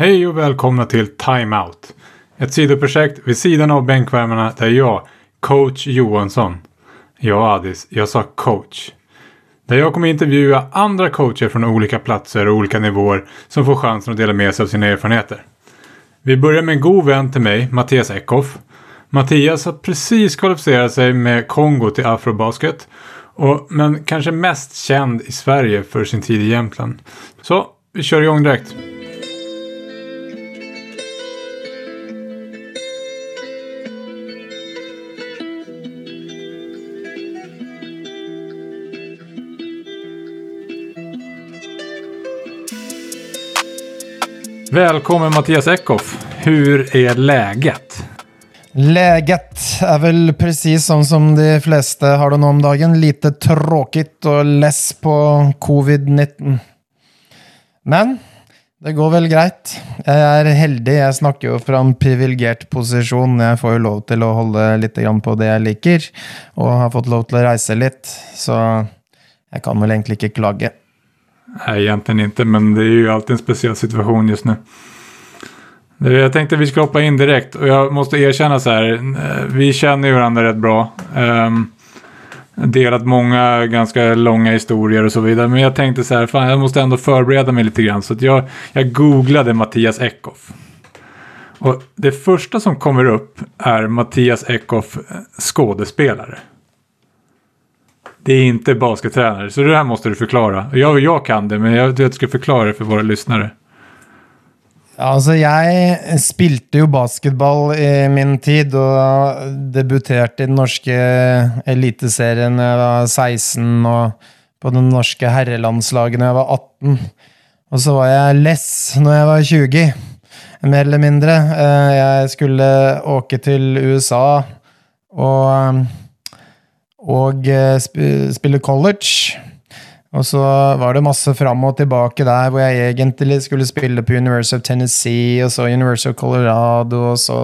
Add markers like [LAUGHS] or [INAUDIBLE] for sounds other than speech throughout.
Hej och välkomna till Time Out. Ett sidoprojekt vid sidan av bänkvärmarna där jag, coach Johansson, ja Adis, jag sa coach. Där jag kommer intervjua andra coacher från olika platser och olika nivåer som får chansen att dela med sig av sina erfarenheter. Vi börjar med en god vän till mig, Mattias Eckhoff. Mattias har precis kvalificerat sig med Kongo till Afrobasket. Och, men kanske mest känd i Sverige för sin tid i Jämtland. Så, vi kör igång direkt. Välkommen Mattias Eckhoff. Hur är läget? Läget är väl precis sånn som de flesta har det nå om dagen. Lite tråkigt och less på covid-19. Men det går vel greit. Jeg er heldig. Jeg snakker jo fra en privilegert posisjon. Jeg får jo lov til å holde litt på det jeg liker, og har fått lov til å reise litt. Så jeg kan vel egentlig ikke klage. Nej, egentligen inte, men det är ju alltid en speciell situation just nu. Jag tänkte vi ska hoppa in direkt och jag måste erkänna så här, eh, vi känner ju varandra rätt bra. Um, delat många ganska långa historier och så vidare. Men jag tänkte så här, fan jag måste ändå förbereda mig lite grann. Så jag, jag googlade Mattias Eckhoff. Och det första som kommer upp är Mattias Eckhoff eh, skådespelare. Det är inte baskettränare, så det här måste du förklara. Jag, jag kan det, men jag jag ska förklara det för våra lyssnare. Altså, jeg spilte jo basketball i min tid, og debuterte i den norske eliteserien da jeg var 16, og på det norske herrelandslaget når jeg var 18. Og så var jeg less når jeg var 20, mer eller mindre. Eh, Jeg skulle åke til USA og, og eh, sp- spille college. Og så var det masse fram og tilbake der, hvor jeg egentlig skulle spille på University of Tennessee, og så University of Colorado, og så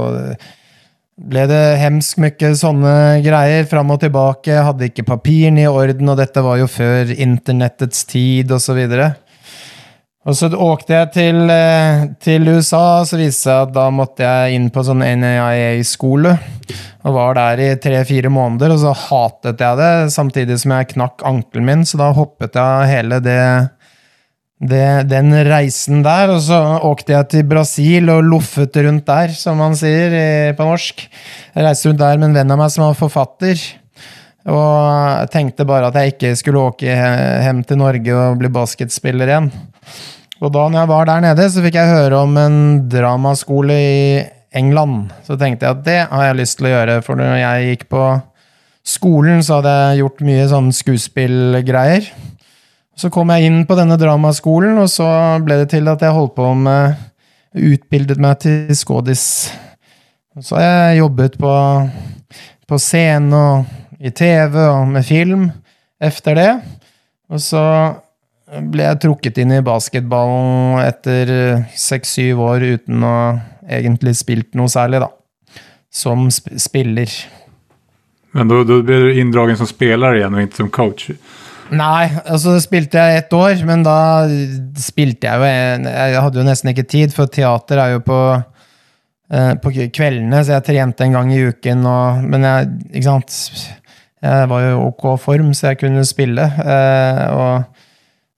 ble det hemsk mye sånne greier fram og tilbake. Hadde ikke papirene i orden, og dette var jo før internettets tid, og så videre. Og så åkte jeg til, eh, til USA, så viste det seg at da måtte jeg inn på sånn NAIA-skole. Og var der i tre-fire måneder, og så hatet jeg det, samtidig som jeg knakk ankelen min, så da hoppet jeg hele det, det, den reisen der. Og så åkte jeg til Brasil og loffet rundt der, som man sier på norsk. Jeg reiste rundt der med en venn av meg som var forfatter. Og tenkte bare at jeg ikke skulle åke hjem til Norge og bli basketspiller igjen. Og da når jeg var der nede, så fikk jeg høre om en dramaskole i England. Så tenkte jeg at det har jeg lyst til å gjøre, for når jeg gikk på skolen, så hadde jeg gjort mye sånn skuespillgreier. Så kom jeg inn på denne dramaskolen, og så ble det til at jeg holdt på med Utbildet meg til skådis. Så har jeg jobbet på, på scene og i TV og med film efter det. Og så ble jeg trukket inn i basketballen etter seks-syv år uten å egentlig spilt noe særlig, da. Som sp spiller. Men da ble du inndragen som spiller igjen, og ikke som coach. Nei, altså spilte jeg ett år, men da spilte jeg jo en- Jeg hadde jo nesten ikke tid, for teater er jo på, eh, på kveldene, så jeg trente en gang i uken, og, men jeg Ikke sant? Jeg var jo i ok form, så jeg kunne spille. Eh, og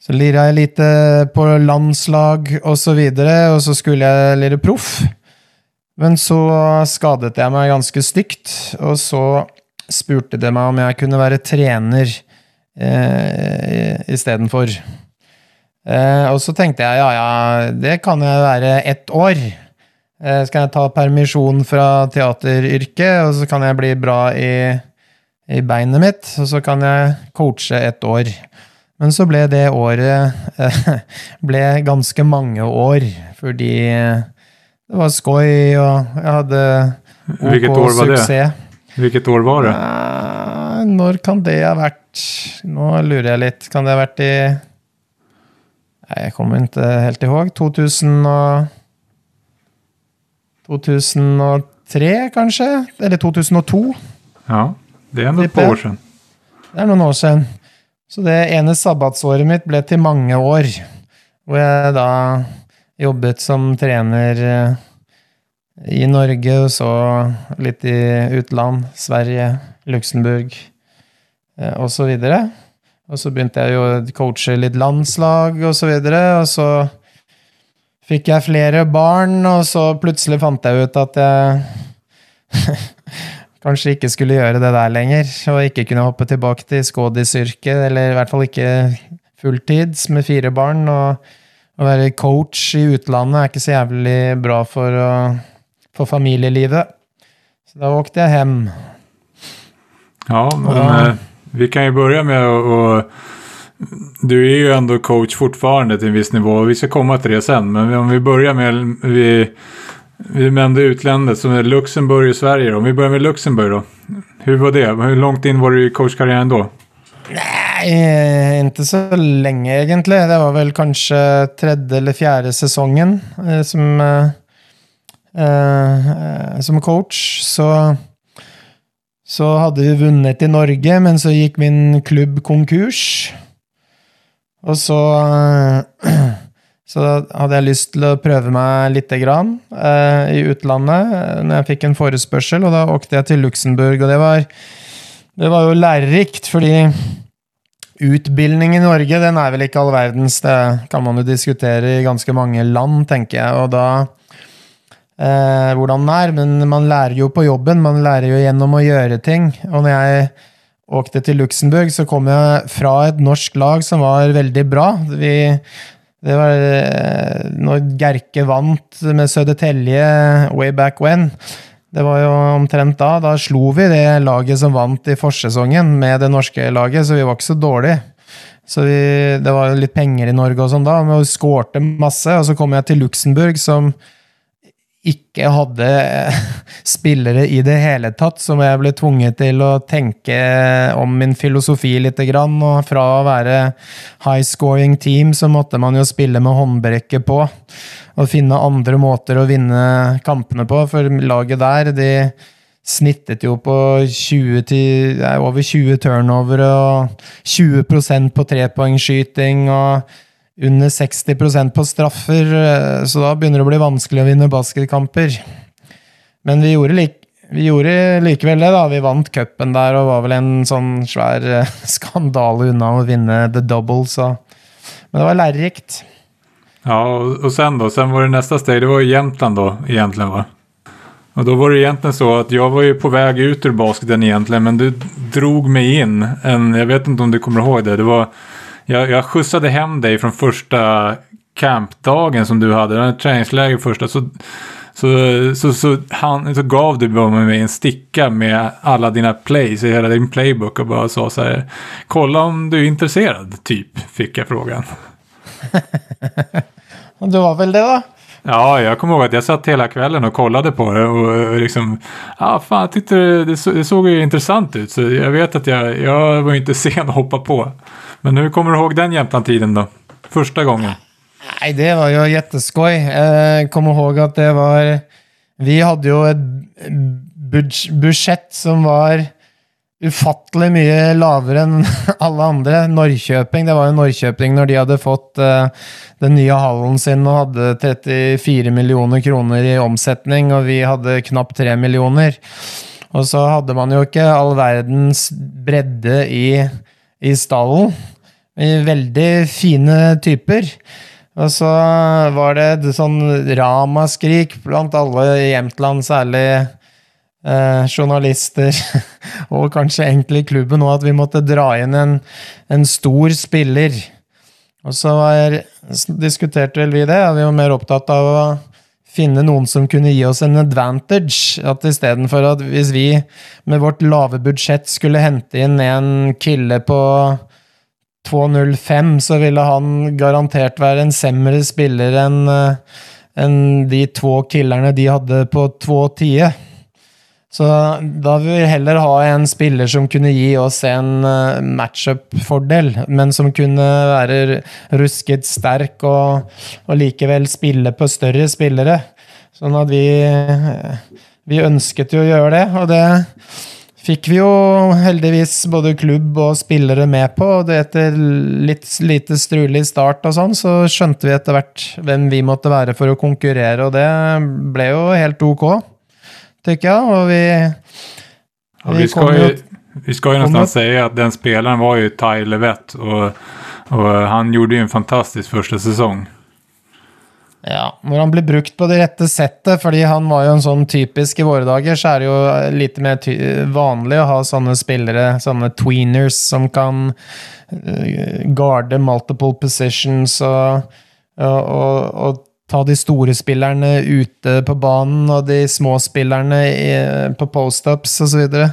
så lira jeg litt eh, på landslag og så videre, og så skulle jeg lire proff. Men så skadet jeg meg ganske stygt, og så spurte de meg om jeg kunne være trener eh, istedenfor. Eh, og så tenkte jeg ja, ja, det kan jeg være ett år. Eh, så kan jeg ta permisjon fra teateryrket, og så kan jeg bli bra i, i beinet mitt, og så kan jeg coache ett år. Men så ble det året [LAUGHS] ble ganske mange år, fordi det var skoj, og jeg hadde hvilket år var det? Hvilket år var det? Eh, Når kan det ha vært? Nå lurer jeg litt. Kan det ha vært i Nei, jeg kommer ikke helt ihåg. 2000 og 2003, kanskje? Eller 2002? Ja, det er Tipper. år siden. Det er noen år siden. Så det ene sabbatsåret mitt ble til mange år. Hvor jeg da jobbet som trener eh, i Norge, og så litt i utland. Sverige, Luxembourg eh, og så videre. Og så begynte jeg å coache litt landslag og så videre, og så fikk jeg flere barn, og så plutselig fant jeg ut at jeg [LAUGHS] kanskje ikke skulle gjøre det der lenger, og ikke kunne hoppe tilbake til skådisyrket, eller i hvert fall ikke fulltids med fire barn. Og å være coach i utlandet er ikke så jævlig bra for, for familielivet. Så da åkte jeg hjem. Ja, men da, vi kan jo begynne med å du er jo ändå coach fortfarande til en viss nivå. Vi skal komme til det sen. Men om vi begynner med vi, vi nämnde utlandet som er Luxemburg i Sverige. Om vi börjar med Luxemburg då. Hur var det? Hur långt in var du i coachkarriären då? Nei, ikke så lenge, egentlig. Det var vel kanskje tredje eller fjerde sesongen eh, som, eh, eh, som coach. Så, så hadde vi vunnet i Norge, men så gikk min klubb konkurs. Og så eh, [CLEARS THROAT] så da hadde jeg lyst til å prøve meg lite grann eh, i utlandet når jeg fikk en forespørsel, og da åkte jeg til Luxembourg. Og det var, det var jo lærerikt, fordi utbildning i Norge den er vel ikke all verdens. Det kan man jo diskutere i ganske mange land, tenker jeg. Og da eh, hvordan den er. Men man lærer jo på jobben. Man lærer jo gjennom å gjøre ting. Og når jeg åkte til Luxembourg, så kom jeg fra et norsk lag som var veldig bra. Vi det var eh, når Gerke vant med Södertälje way back when. Det var jo omtrent da. Da slo vi det laget som vant i forsesongen, med det norske laget, så vi var ikke så dårlige. Så vi, det var litt penger i Norge og sånn da, men vi skårte masse. Og så kom jeg til Luxembourg, som ikke hadde spillere i det hele tatt, som jeg ble tvunget til å tenke om min filosofi litt. Og fra å være high scoring team, så måtte man jo spille med håndbrekket på. Og finne andre måter å vinne kampene på, for laget der, de snittet jo på 20 til, over 20 turnover og 20% på trepoengsskyting. og under 60% på straffer, eh, så da begynner det å bli vanskelig å vinne basketkamper. Men vi gjorde, like, vi gjorde likevel det, da. Vi vant cupen der og var vel en sånn svær eh, [LAUGHS] skandale unna å vinne the double, så Men det var lærerikt. Ja, og sen då? Sen var det neste steg, det var jo Jämtland då, egentligen va? Og da var det egentlig så at jeg var jo på vei ut ur basketen egentlig, men du drog meg inn. En, jeg vet ikke om du kommer ihåg det. Det var jag, jag skjutsade hem dig från första campdagen som du hade, träningsläger första, så, så, så, så, han, så gav du mig en sticka med alla dina plays i hela din playbook och bara sa så här, kolla om du är intresserad, typ, fick jag frågan. [LAUGHS] du var väl det då? Ja, jag kommer ihåg att jag satt hela kvällen och kollade på det och liksom, ja fan, jag tyckte det, det såg ju intressant ut så jag vet att jag, jag var inte sen att hoppa på. Men hur kommer du ihåg den Jämtland-tiden då? Första gången? Nei, det var jo jätteskoj. Jeg kommer ihåg at det var Vi hadde jo et budsjett som var ufattelig mye lavere enn [LAUGHS] alle andre. Norrköping, det var jo Norrköping når de hadde fått uh, den nye hallen sin og hadde 34 millioner kroner i omsetning, og vi hadde knapt 3 millioner. Og så hadde man jo ikke all verdens bredde i i stallen. Veldig fine typer. Og så var det et sånn ramaskrik blant alle i Jämtland, særlig eh, journalister, [LAUGHS] og kanskje egentlig klubben òg, at vi måtte dra inn en, en stor spiller. Og så var, diskuterte vel vi det, vi var mer opptatt av å finne noen som kunne gi oss en advantage. At istedenfor at hvis vi med vårt lave budsjett skulle hente inn en kille på 2.05, så ville han garantert være en semmere spiller enn eh, en de to killerne de hadde på 2.10. Så da vil vi heller ha en spiller som kunne gi oss en uh, matchup-fordel, men som kunne være rusket sterk og, og, likevel spille på større spillere. Sånn at vi, vi ønsket jo å gjøre det, og det fikk vi jo heldigvis både klubb og spillere med på. og Etter litt lite strulig start og sånn, så skjønte vi etter hvert hvem vi måtte være for å konkurrere, og det ble jo helt ok, tykker jag. Och vi, ja, vi, skal jo, vi skal jo nesten si at den spilleren var jo Ty Levett og, och han gjorde jo en fantastisk første säsong. Ja, Når han blir brukt på det rette settet, fordi han var jo en sånn typisk i våre dager, så er det jo litt mer vanlig å ha sånne spillere, sånne tweeners, som kan uh, garde multiple positions og, og, og, og, ta de store spillerne ute på banen og de små spillerne på post-ups osv. Så, videre.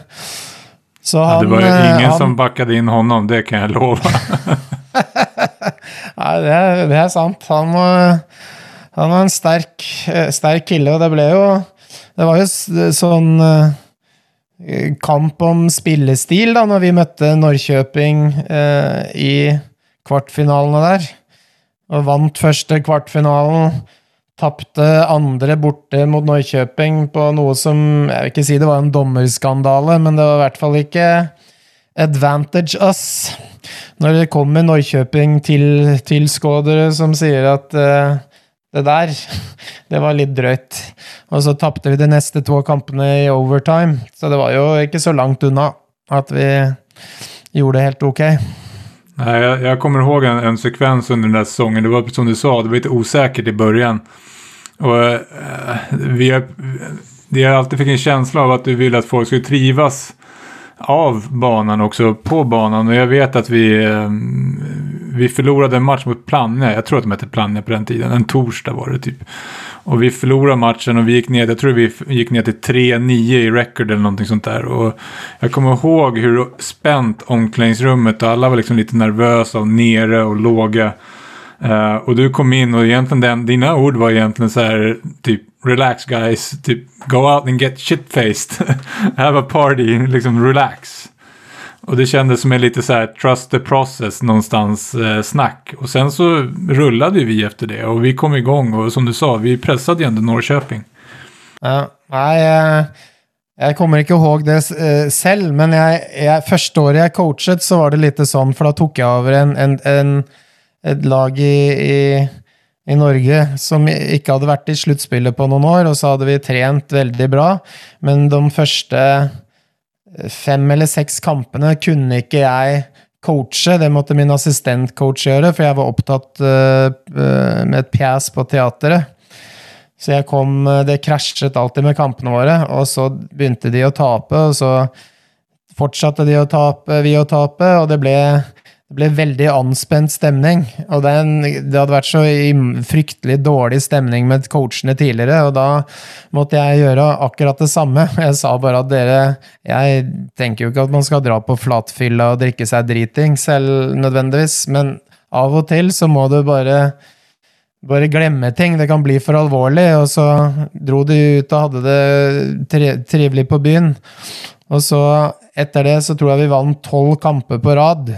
så han, ja, Det var jo ingen eh, han, som bakket inn hånden, det kan jeg love. [LAUGHS] [LAUGHS] Nei, det, det, er sant. Han var, han var en sterk, eh, sterk kille, og det ble jo Det var jo sånn uh, kamp om spillestil da når vi møtte Norrköping eh, i kvartfinalene der. Og vant første kvartfinalen. Tapte andre borte mot Norrköping på noe som Jeg vil ikke si det var en dommerskandale, men det var i hvert fall ikke advantage us. Når det kommer Norrköping-tilskuere som sier at uh, det der, [LAUGHS] det var litt drøyt. Og så tapte vi de neste to kampene i overtime, så det var jo ikke så langt unna at vi gjorde det helt ok. Nej, jag, jag kommer ihåg en, en, sekvens under den där säsongen. Det var som du sa, det var lite osäkert i början. Och eh, vi har, det har alltid fick en känsla av att du ville att folk skulle trivas av banan också på banan. Och jag vet att vi, eh, vi förlorade en match mot Planne. Jag tror att de hette Planne på den tiden. En torsdag var det typ. Och vi förlorade matchen och vi gick ner, jag tror vi gick ner till 3-9 i record eller någonting sånt där. Och jag kommer ihåg hur spänt omklädningsrummet och alla var liksom lite nervösa och nere och låga. Uh, och du kom in och egentligen den, dina ord var egentligen så här typ relax guys, typ go out and get shit-faced. [LAUGHS] Have a party, liksom relax. Och det kändes som en lite så här trust the process någonstans eh, snack. Och sen så rullade vi efter det och vi kom igång och som du sa, vi pressade ju ändå Norrköping. Ja, nei, jeg, jeg kommer ikke ihåg det uh, selv, men jeg, jeg, første året jeg coachet, så var det litt sånn, for da tok jeg over en, en, en, et lag i, i, i, Norge som ikke hadde vært i sluttspillet på noen år, og så hadde vi trent veldig bra, men de første fem eller seks kampene kunne ikke jeg coache, det måtte min assistentcoach gjøre, for jeg var opptatt uh, med et pjes på teateret. Så jeg kom Det krasjet alltid med kampene våre, og så begynte de å tape, og så fortsatte de å tape, vi å tape, og det ble det ble veldig anspent stemning. Og det, det, hadde vært så fryktelig dårlig stemning med coachene tidligere, og da måtte jeg gjøre akkurat det samme. [LAUGHS] Jeg sa bare at dere Jeg tenker jo ikke at man skal dra på flatfylla og drikke seg driting selv nødvendigvis, men av og til så må du bare bare glemme ting. Det kan bli for alvorlig. Og så dro de ut og hadde det trivelig på byen. Og så, etter det, så tror jeg vi vant tolv kamper på rad.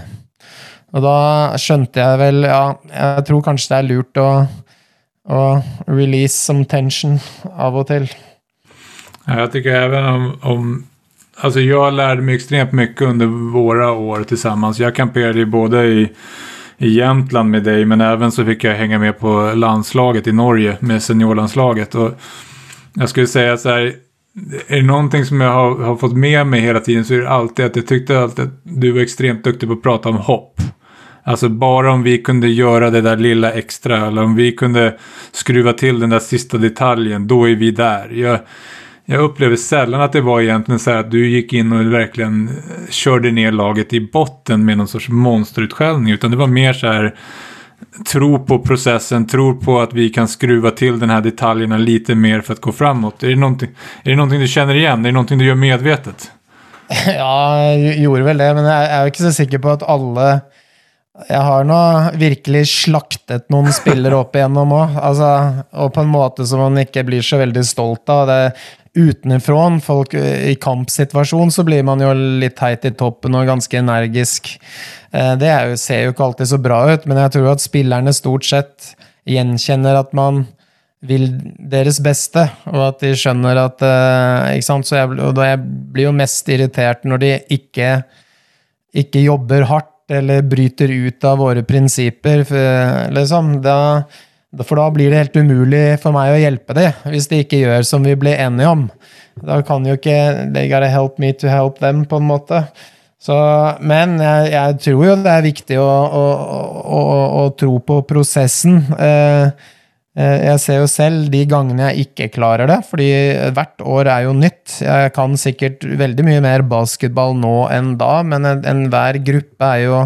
Og da skjønte jeg vel Ja, jeg tror kanskje det er lurt å, å release some tension av og til. Jeg tycker även om, om Alltså jag lärde mig extremt mycket under våra år tillsammans. Jag kamperade både i, i Jämtland med dig men även så fick jag hänga med på landslaget i Norge med seniorlandslaget. Och jag skulle säga så här, är det någonting som jag har, har, fått med mig hela tiden så är det alltid att jag alltid att du var extremt duktig på att prata om hopp. Alltså bara om vi kunde göra det där lilla extra eller om vi kunde skruva till den där sista detaljen, då är vi där. Jag, jag upplever sällan att det var egentligen så här att du gick in och verkligen eh, körde ner laget i botten med någon sorts monsterutskällning, utan det var mer så här tro på processen, tro på att vi kan skruva till den här detaljerna lite mer för att gå framåt. Är det någonting, är det någonting du känner igen? Är det någonting du gör medvetet? [LAUGHS] Ja, jeg gjorde vel det, men jeg er jo ikke så sikker på at alle jeg har nå virkelig slaktet noen spillere opp igjennom òg, altså, og på en måte som man ikke blir så veldig stolt av. det Utenfra, folk i kampsituasjon, så blir man jo litt teit i toppen og ganske energisk. Eh, det jo, ser jo ikke alltid så bra ut, men jeg tror at spillerne stort sett gjenkjenner at man vil deres beste, og at de skjønner at uh, Ikke sant? Så jeg, og jeg blir jo mest irritert når de ikke, ikke jobber hardt eller bryter ut av våre prinsipper, for, liksom. Da, for da blir det helt umulig for meg å hjelpe dem, hvis de ikke gjør som vi blir enige om. Da kan jo ikke They gotta help me to help them, på en måte. Så, men jeg, jeg, tror jo det er viktig å, å, å, å tro på prosessen. Eh, jeg ser jo selv de gangene jeg ikke klarer det, fordi hvert år er jo nytt. Jeg kan sikkert veldig mye mer basketball nå enn da, men enhver gruppe er jo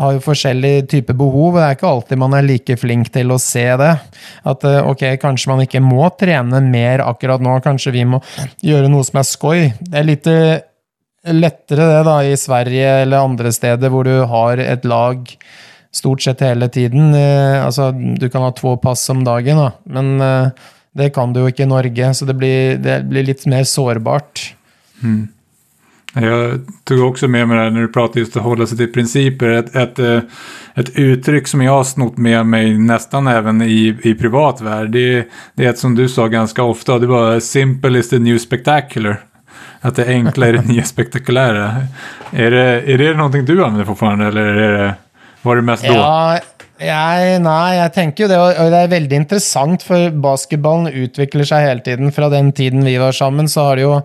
har jo forskjellige typer behov, og det er ikke alltid man er like flink til å se det. At eh, ok, kanskje man ikke må trene mer akkurat nå, kanskje vi må gjøre noe som er skoj. Det er litt eh, lettere det da i Sverige eller andre steder hvor du har et lag stort sett hele tiden. Eh, altså, du kan ha to pass om dagen, da, men eh, det kan du jo ikke i Norge, så det blir, det blir litt mer sårbart. Mm. Jag tog också med mig det här när du pratade just att hålla sig till principer. Ett, ett, eh, ett uttryck som jag har snott med mig nästan även i, i privat värld. Det, det är ett som du sa ganska ofta. Det var simple is the new spectacular. Att det enkla är det [LAUGHS] nya spektakulära. Är det, är det någonting du använder fortfarande eller är det var det mest da? Ja, jeg, nei, jeg tenker jo det, og det er veldig interessant, for basketballen utvikler seg hele tiden. Fra den tiden vi var sammen, så har det jo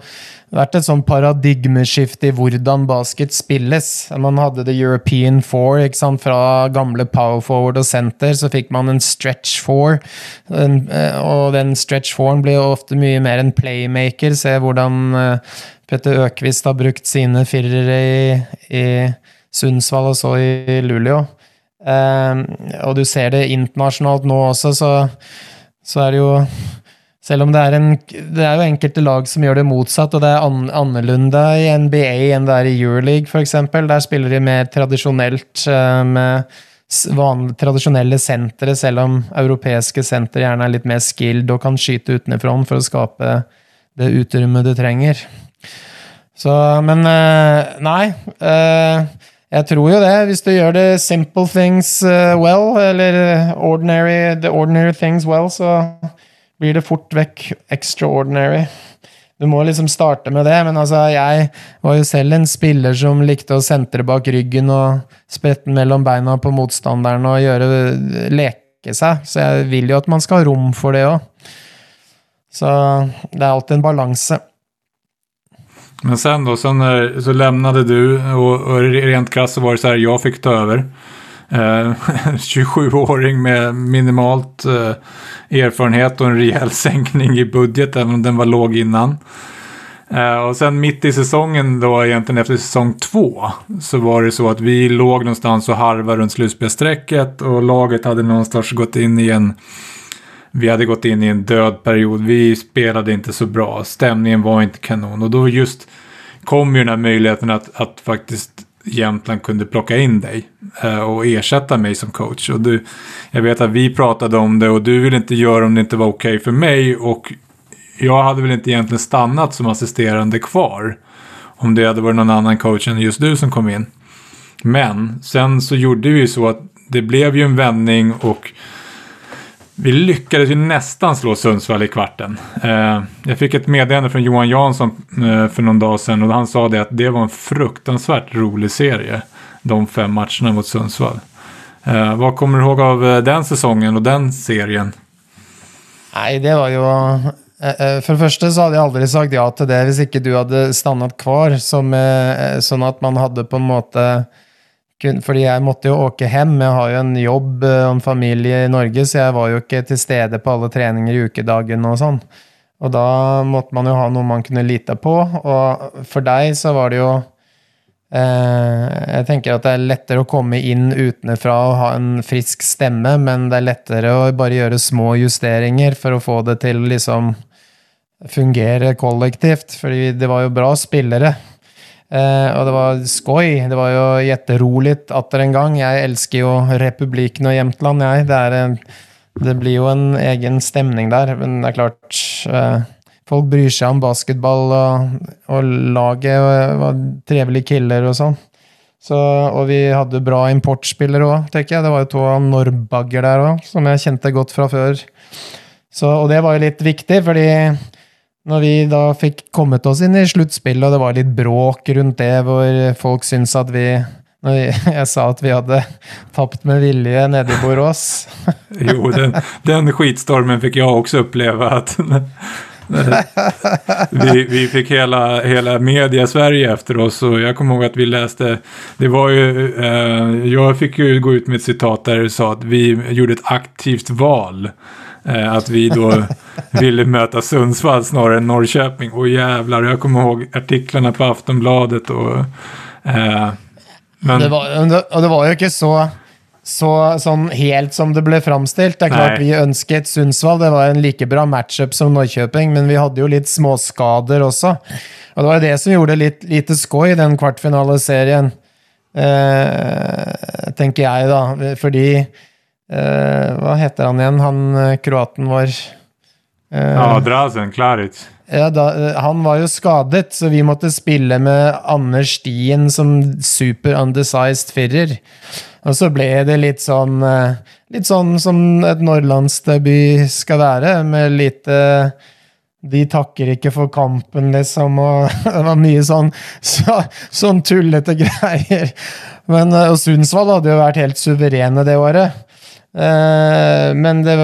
vært et sånn paradigmeskifte i hvordan basket spilles. Man hadde The European Four ikke sant? fra gamle power forward og center. Så fikk man en stretch four, eh, og den stretch fouren blir jo ofte mye mer en playmaker. Se hvordan eh, Petter Økvist har brukt sine firere i, i Sundsvall og så i Luleå. Eh, og du ser det internasjonalt nå også, så, så, er det jo Selv om det er, en, det er jo enkelte lag som gjør det motsatt, og det er an, annerledes i NBA enn det er i Euroleague, f.eks. Der spiller de mer tradisjonelt eh, med vanlige, tradisjonelle sentre, selv om europeiske sentre gjerne er litt mer skilled og kan skyte utenfra for å skape det utrommet du trenger. Så, men uh, nei. Uh, jeg tror jo det. Hvis du gjør det simple things uh, well, eller ordinary, the ordinary things well, så blir det fort vekk extraordinary. Du må liksom starte med det, men altså, jeg var jo selv en spiller som likte å sentre bak ryggen og sprette mellom beina på motstanderen og gjøre leke seg, så jeg vil jo at man skal ha rom for det òg. Så det er alltid en balanse. Men sen då, sen när, så lämnade du och, och rent krasst så var det så här, jag fick ta över. Eh, [LAUGHS] 27-åring med minimalt eh, erfarenhet och en rejäl sänkning i budget, även om den var låg innan. Eh, och sen mitt i säsongen då, egentligen efter säsong två, så var det så att vi låg någonstans och harvade runt slutspelsstrecket och laget hade någonstans gått in i en vi hade gått in i en död period. Vi spelade inte så bra. Stämningen var inte kanon. Och då just kom ju den här möjligheten att, att faktiskt Jämtland kunde plocka in dig eh, och ersätta mig som coach. Och du, jag vet att vi pratade om det och du ville inte göra om det inte var okej okay för mig. Och jag hade väl inte egentligen stannat som assisterande kvar. Om det hade varit någon annan coach än just du som kom in. Men sen så gjorde vi så att det blev ju en vändning och vi lyckades ju nästan slå Sundsvall i kvarten. Eh, jag fick ett meddelande från Johan Jansson eh, för någon dag sedan och han sa det att det var en fruktansvärt rolig serie. De fem matcherna mot Sundsvall. Eh, vad kommer du ihåg av den säsongen och den serien? Nej, det var ju... For det første så hadde jeg aldri sagt ja til det hvis ikke du hadde stannet kvar, som, sånn at man hadde på en måte fordi jeg måtte jo åke hjem. Jeg har jo en jobb eh, og en familie i Norge, så jeg var jo ikke til stede på alle treninger i ukedagen og sånn. Og da måtte man jo ha noe man kunne lite på. Og for deg så var det jo eh, Jeg tenker at det er lettere å komme inn utenfra og ha en frisk stemme, men det er lettere å bare gjøre små justeringer for å få det til å liksom fungere kollektivt. Fordi det var jo bra spillere. Eh, og det var skoj. Det var jo jätteroligt atter en gang. Jeg elsker jo republikken og Jämtland, jeg. Det, en, det, blir jo en egen stemning der. Men det er klart eh, Folk bryr seg om basketball, og, og laget var trivelige killer og sånn. Så, og vi hadde bra importspillere òg, tenker jeg. Det var jo to Norbagger der òg, som jeg kjente godt fra før. Så, og det var jo litt viktig, fordi når vi da fikk kommet oss inn i sluttspillet, og det var litt bråk rundt det, hvor folk syntes at vi når [LAUGHS] jeg sa at vi hadde tapt med vilje nede i Borås. [LAUGHS] jo, den, den skitstormen fikk jeg også oppleve. At [LAUGHS] vi, vi fikk hele, hele media-Sverige etter oss og jeg kommer ihåg at vi leste Det var jo eh, Jeg fikk jo gå ut med et sitat der du sa at vi gjorde et aktivt valg. Eh, at vi da [LAUGHS] ville møte Sundsvall snarere enn Norrköping. Å jævlar, jeg kommer ihåg artiklarna på Aftonbladet og eh, men, det var, og det var jo ikke så, så sånn helt som det ble framstilt. Det er klart nei. Vi ønsket Sundsvall, det var en like bra matchup som Norrköping, men vi hadde jo litt småskader også. Og det var det som gjorde litt lite skoj i den kvartfinaleserien, eh, tenker jeg, da. Fordi Hva heter han igjen, han eh, kroaten vår? Eh, ja, Drazen Klaric. Ja, da, han var jo skadet, så vi måtte spille med Anders Stien som super undersized firer. Og så ble det litt sånn eh, Litt sånn som et nordlandsdebut skal være, med lite de takker ikke for kampen, liksom, og [LAUGHS] det var mye sånn, så, sånn tullete [LAUGHS] greier. Men, eh, og Sundsvall hadde jo vært helt suverene det året. Eh, men det,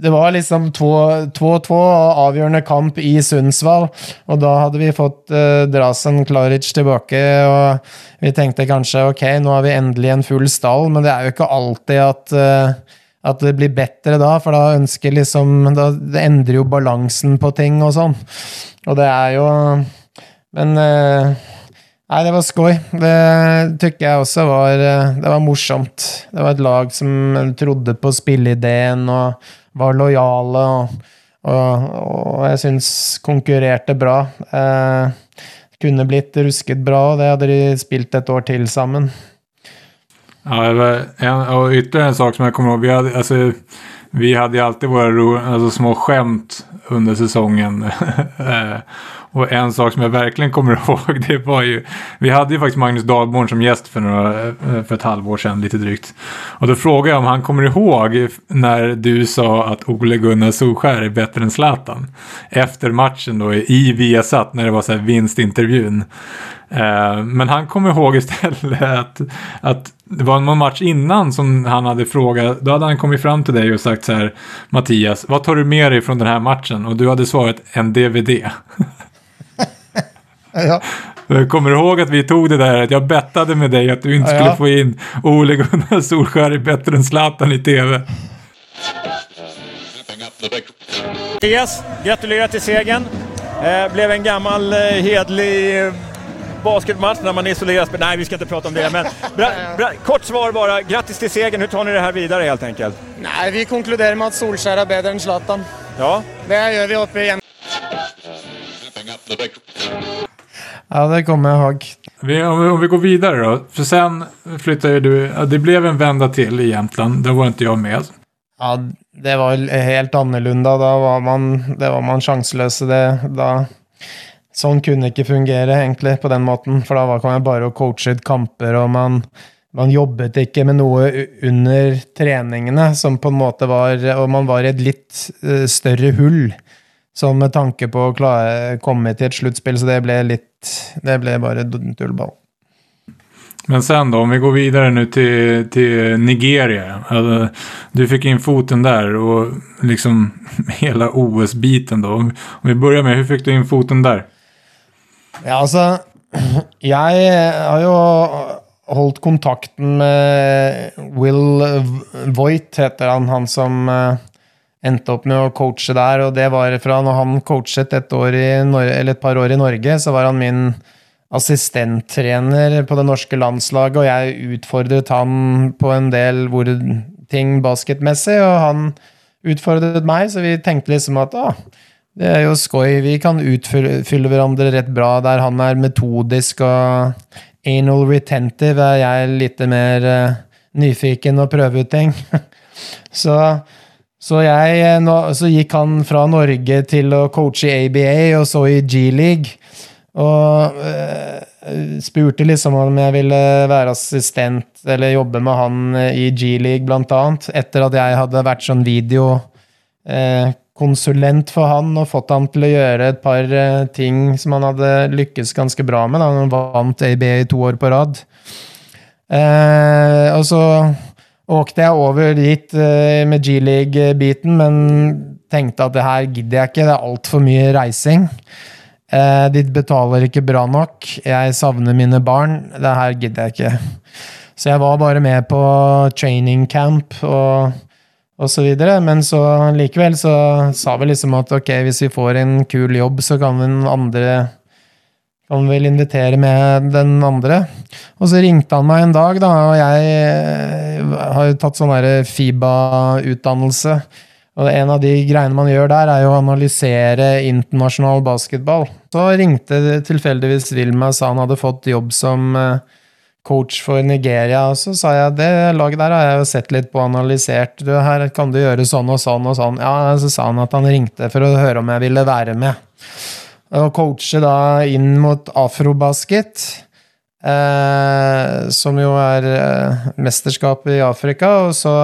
det, var liksom 2-2 avgjørende kamp i Sundsvall, og da hadde vi fått uh, Drasen Klaric tilbake, og vi tenkte kanskje ok, nå har vi endelig en full stall, men det er jo ikke alltid at uh, at det blir bedre da, for da ønsker liksom da, Det endrer jo balansen på ting og sånn. Og det er jo Men uh, Nei, det var skoj. Det tykker jeg også var eh, Det var morsomt. Det var et lag som trodde på spilleideen og var lojale, og, og, og jeg syns konkurrerte bra. Eh, kunne blitt rusket bra, og det hadde de spilt et år til sammen. Ja, en, og ytterligere en sak som jeg kommer ihåg. Vi altså, vi hadde alltid våre altså, små skjemt under sesongen. [LAUGHS] Och en sak som jag verkligen kommer [LAUGHS] ihåg det var ju, vi hade ju faktiskt Magnus Dahlborn som gäst för, några, eh, för ett halvår sedan lite drygt. Och då frågade jag om han kommer ihåg när du sa att Ole Gunnar Solskär är bättre än Zlatan. Efter matchen då i Viasat när det var så här vinstintervjun. Eh, men han kommer ihåg istället att, att det var någon match innan som han hade frågat. Då hade han kommit fram till dig och sagt så här Mattias, vad tar du med dig från den här matchen? Och du hade svarat en DVD. [LAUGHS] Ja. Kommer du ihåg att vi tog det där att jag bettade med dig att du inte ja, skulle få in Ole Gunnar Solskjaer bättre än Zlatan i TV? Mattias, gratulerar till segern. Eh, blev en gammal eh, hedlig eh, basketmatch när man isoleras. Nej, vi ska inte prata om det. Men bra, bra, kort svar bara. Grattis till segern. Hur tar ni det här vidare helt enkelt? Nej, vi konkluderer med att Solskär är bättre än Zlatan. Ja. Det gör vi uppe igen. Ja, det kommer jag ihåg. Vi, om, vi, om vi går vidare då. För sen flyttade du, det blev en vända till i Jämtland. Där var inte jag med. Ja, det var helt annorlunda. Da var man, det var man sjanseløse. Det, da, sånn kunne ikke fungere, egentlig, på den måten. For da var jeg bare og coachet kamper, og man, man jobbet ikke med noe under treningene som på en måte var Og man var i et litt uh, større hull. Sånn med tanke på å klare, komme til et sluttspill, så det ble litt Det ble bare tullball. Men sen då, om vi går videre nu till, till Nigeria. Alltså, du fikk inn foten der, og liksom [LAUGHS] hela OS-biten då. Om vi börjar med, hur fikk du inn foten der? Ja, altså [CLEARS THROAT] Jeg har jo holdt kontakten med Will Voigt, heter han. Han som uh, endte opp med å coache der, og det var fra når han coachet et, et, par år i Norge, så var han min assistenttrener på det norske landslaget, og jeg utfordret han på en del hvor, ting basketmessig, og han utfordret meg, så vi tenkte liksom at å, det er jo skoj, vi kan utfylle hverandre rett bra, der han er metodisk og anal retentive, er jeg litt mer uh, nyfiken og prøve ut ting. [LAUGHS] så så, jeg, eh, så gikk han fra Norge til å coache i ABA, og så i G-league. Og uh, spurte liksom om jeg ville være assistent eller jobbe med han i G-league, blant annet. Etter at jeg hadde vært sånn video eh, for han og fått han til å gjøre et par eh, ting som han hadde lykkes ganske bra med. Da. Han vant ABA i to år på rad. Eh, og så åkte jeg over dit eh, med G-league-biten, men tenkte at det her gidder jeg ikke, det er altfor mye reising. Eh, de betaler ikke bra nok, jeg savner mine barn, det her gidder jeg ikke. Så jeg var bare med på training camp og, og så videre, men så likevel så sa vi liksom at ok, hvis vi får en kul jobb, så kan den andre kan vil invitere med den andre. Og så ringte han meg en dag, da, og jeg eh, har jo tatt sånn FIBA-utdannelse. Og en av de greiene man gjør der, er jo å analysere internasjonal basketball. Så ringte tilfeldigvis Wilma og sa han hadde fått jobb som eh, coach for Nigeria. Og så sa jeg det laget der har jeg jo sett litt på og analysert. Du, her kan du gjøre sånn og sånn og sånn. Ja, Så sa han at han ringte for å høre om jeg ville være med. Og coache da inn mot afrobasket, eh, som jo er eh, mesterskapet i Afrika, og, så,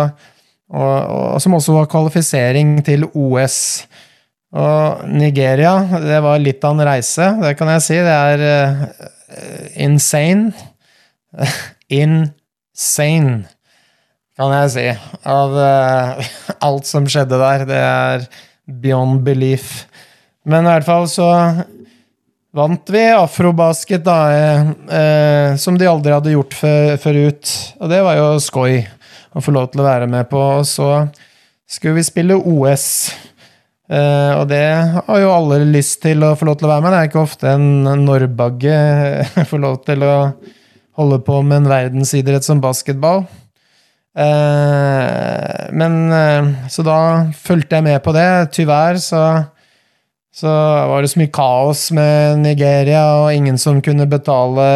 og, og, som også var kvalifisering til OS. Og Nigeria, det var litt av en reise, det kan jeg si. Det er eh, insane. [LAUGHS] insane, kan jeg si, av uh, [LAUGHS] alt som skjedde der. Det er beyond belief. Men i hvert fall så vant vi afrobasket, da, eh, eh, som de aldri hadde gjort forut. Og det var jo skoj å få lov til å være med på. Og så skulle vi spille OS. Eh, og det har jo alle lyst til å få lov til å være med. Det er ikke ofte en norrbagge [LAUGHS] får lov til å holde på med en verdensidrett som basketball. Eh, men eh, Så da fulgte jeg med på det. Tyvärr så så var det så mye kaos med Nigeria, og ingen som kunne betale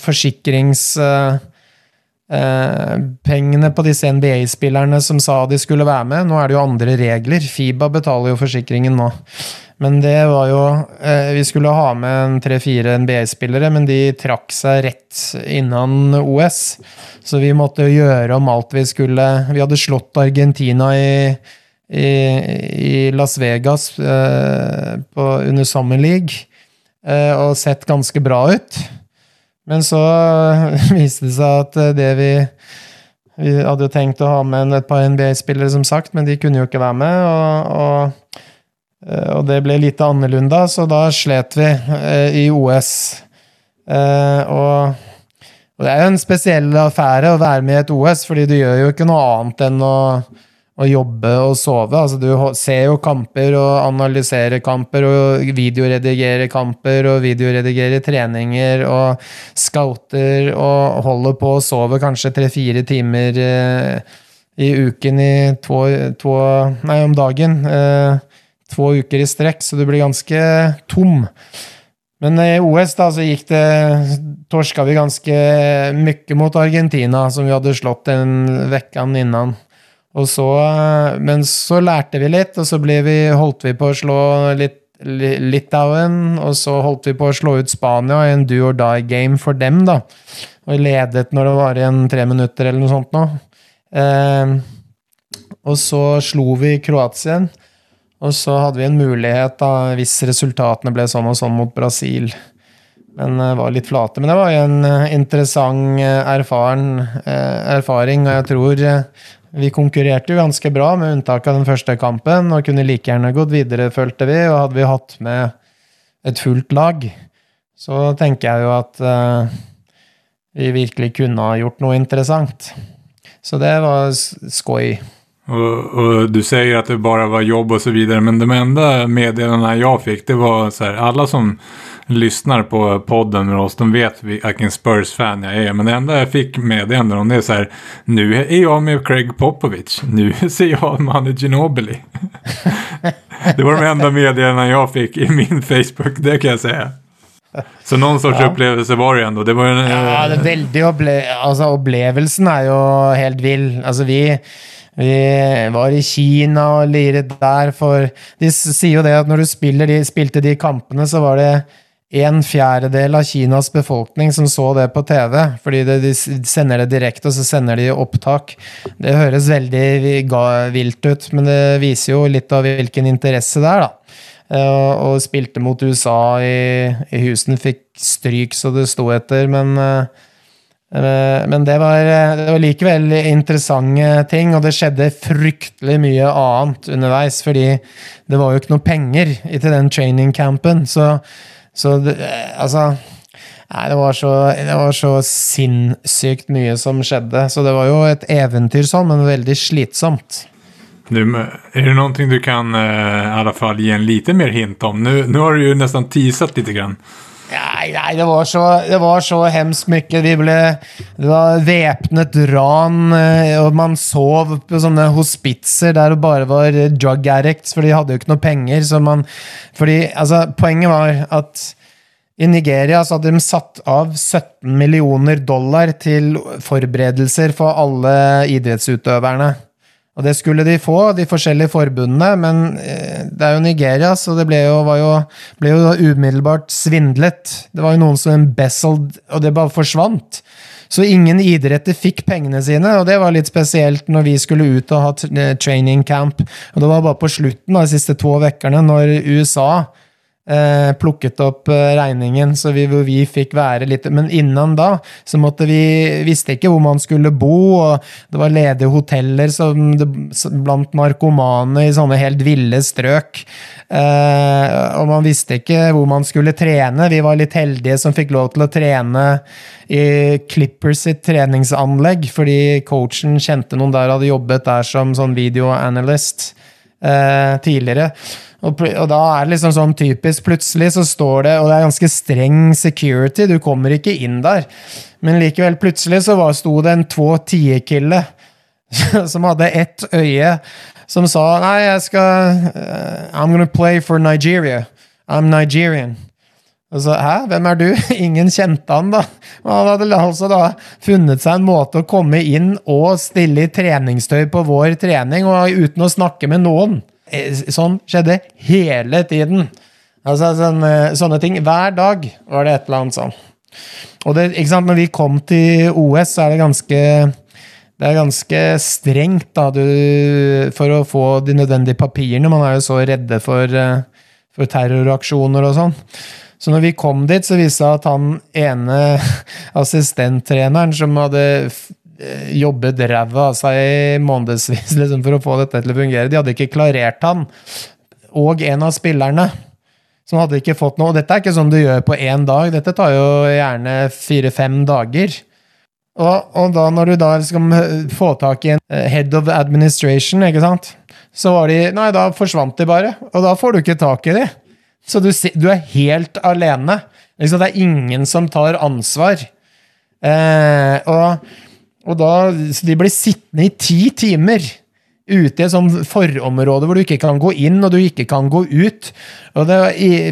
forsikringspengene eh, eh, på disse NBA-spillerne som sa de skulle være med. Nå er det jo andre regler. Fiba betaler jo forsikringen nå. Men det var jo eh, Vi skulle ha med tre-fire NBA-spillere, men de trakk seg rett innan OS. Så vi måtte jo gjøre om alt vi skulle Vi hadde slått Argentina i i, i Las Vegas eh, på, under Summer League eh, og sett ganske bra ut. Men så [LAUGHS] viste det seg at eh, det vi Vi hadde jo tenkt å ha med et par NBA-spillere, som sagt, men de kunne jo ikke være med. og, og og det ble litt annerledes, så da slet vi i OS. Og, og, det er jo en spesiell affære å være med i et OS, fordi du gjør jo ikke noe annet enn å å jobbe og sove. Altså, du ser jo kamper og analyserer kamper og videoredigerer kamper og videoredigerer treninger og scouter og holder på og sover kanskje tre-fire timer eh, i uken i to, to, Nei, om dagen. Eh, to uker i strekk, så du blir ganske tom. Men i OS da, så gikk det Torska vi ganske mye mot Argentina, som vi hadde slått en uke innan. Så, men så lærte vi litt, og så vi, holdt vi på å slå litt Litauen, og så holdt vi på å slå ut Spania i en do or die-game for dem, da. Og ledet når det var igjen tre minutter eller noe sånt nå. Eh, og så slo vi Kroatien, og så hadde vi en mulighet, da, hvis resultatene ble sånn og sånn mot Brasil. Men uh, var litt flate. Men det var jo en uh, interessant, erfaren, erfaring, og jeg tror vi konkurrerte jo ganske bra, med unntak av den første kampen, og kunne like gjerne gått videre, følte vi. Og hadde vi hatt med et fullt lag, så tenker jeg jo at uh, vi virkelig kunne ha gjort noe interessant. Så det var skoj. Og, og, du sier at det bare var jobb og så videre, men de enda meddelene jeg fikk, det var så alla som lyssnar på podden med oss, de vet vilken Spurs-fan jag är. Men det enda jag fick meddelande om det är så här, nu är jag med Craig Popovich, [LAUGHS] nu ser jag Manu Ginobili. [LAUGHS] det var de enda meddelandena jag fick i min Facebook, det kan jag säga. Så noen sorts ja. opplevelse var det ändå. Det var en, ja, det er veldig opple altså, Opplevelsen er jo helt vill. Altså, vi, vi var i Kina og liret der for De sier jo det at når du spiller de, spilte de kampene, så var det en fjerdedel av Kinas befolkning som så det på TV, fordi de sender det direkte, og så sender de opptak. Det høres veldig vilt ut, men det viser jo litt av hvilken interesse det er, da. Uh, og spilte mot USA i, i Houston, fikk stryk så det sto etter, men uh, men det var, det var, likevel interessante ting, og det skjedde fryktelig mye annet underveis. Fordi det var jo ikke noe penger til den training campen. Så så det, altså Nei, det var, så, det var så sinnssykt mye som skjedde. Så det var jo et eventyr sånn, men veldig slitsomt. Du, er det noe du kan uh, i alle fall gi en lite mer hint om? Nå har du jo nesten teaset litt. Grann. Nei, nei det, var så, det var så hemskt mye. Vi ble, det var væpnet ran, eh, og man sov på sånne hospitser der det bare var drug addicts, for de hadde jo ikke noe penger. Så man, fordi, altså, poenget var at i Nigeria så hadde de satt av 17 millioner dollar til forberedelser for alle idrettsutøverne. Og det skulle de få, de forskjellige forbundene, men eh, det er jo Nigeria, så det ble jo, jo, ble jo umiddelbart svindlet. Det var jo noen som embezzled, og det bare forsvant. Så ingen idretter fikk pengene sine, og det var litt spesielt når vi skulle ut og ha eh, training camp. Og det var bare på slutten av de siste to ukene, når USA eh, plukket opp eh, regningen, så vi, vi fikk være litt Men innan da så måtte vi visste ikke hvor man skulle bo, og det var ledige hoteller som, det, blant narkomane i sånne helt ville strøk. Eh, og man visste ikke hvor man skulle trene. Vi var litt heldige som fikk lov til å trene i Clippers sitt treningsanlegg, fordi coachen kjente noen der og hadde jobbet der som sånn videoanalyst eh, tidligere. Og, og, da er det liksom sånn typisk. Plutselig så står det, og det er ganske streng security, du kommer ikke inn der. Men likevel, plutselig så var, sto det en två tiekille [LAUGHS] som hadde ett øye, som sa Nei, jeg skal uh, I'm gonna play for Nigeria. I'm Nigerian. Og så, Hæ, hvem er du? [LAUGHS] Ingen kjente han, da. Han hadde altså da funnet seg en måte å komme inn og stille i treningstøy på vår trening, og uten å snakke med noen. Eh, sånn skjedde hele tiden. Altså sånne, eh, sånne ting. Hver dag var det et eller annet sånn. Og det, ikke sant, når vi kom til OS, så er det ganske det er ganske strengt da, du, for å få de nødvendige papirene. Man er jo så redde for, eh, for terroraksjoner og sånn. Så når vi kom dit, så viste det at han ene [LAUGHS] assistenttreneren som hadde Eh, jobbet ræva av seg i månedsvis [LAUGHS] liksom, for å få dette til å fungere. De hadde ikke klarert han. Og en av spillerne som hadde ikke fått noe. Og dette er ikke sånn du gjør på én dag, dette tar jo gjerne fire-fem dager. Og, og, da når du da skal få tak i en eh, head of administration, ikke sant, så var de Nei, da forsvant de bare. Og da får du ikke tak i de. Så du, du er helt alene. Liksom, det er ingen som tar ansvar. Eh, og og da, så de blir sittende i ti timer ute i et sånt forområde hvor du ikke kan gå inn og du ikke kan gå ut. Og det,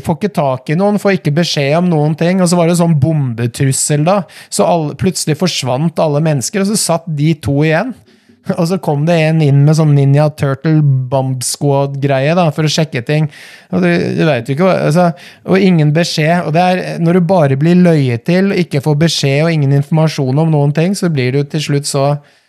Får ikke tak i noen, får ikke beskjed om noen ting. Og så var det sånn bombetrussel, da. Så alle, plutselig forsvant alle mennesker, og så satt de to igjen. [LAUGHS] Og så kom det en inn med sånn Ninja Turtle Bomb Squad-greie da, for å sjekke ting. Og du, du vet jo ikke, altså, og ingen beskjed. Og det er når du bare blir løyet til, ikke får beskjed og ingen informasjon om noen ting, så blir du til slutt så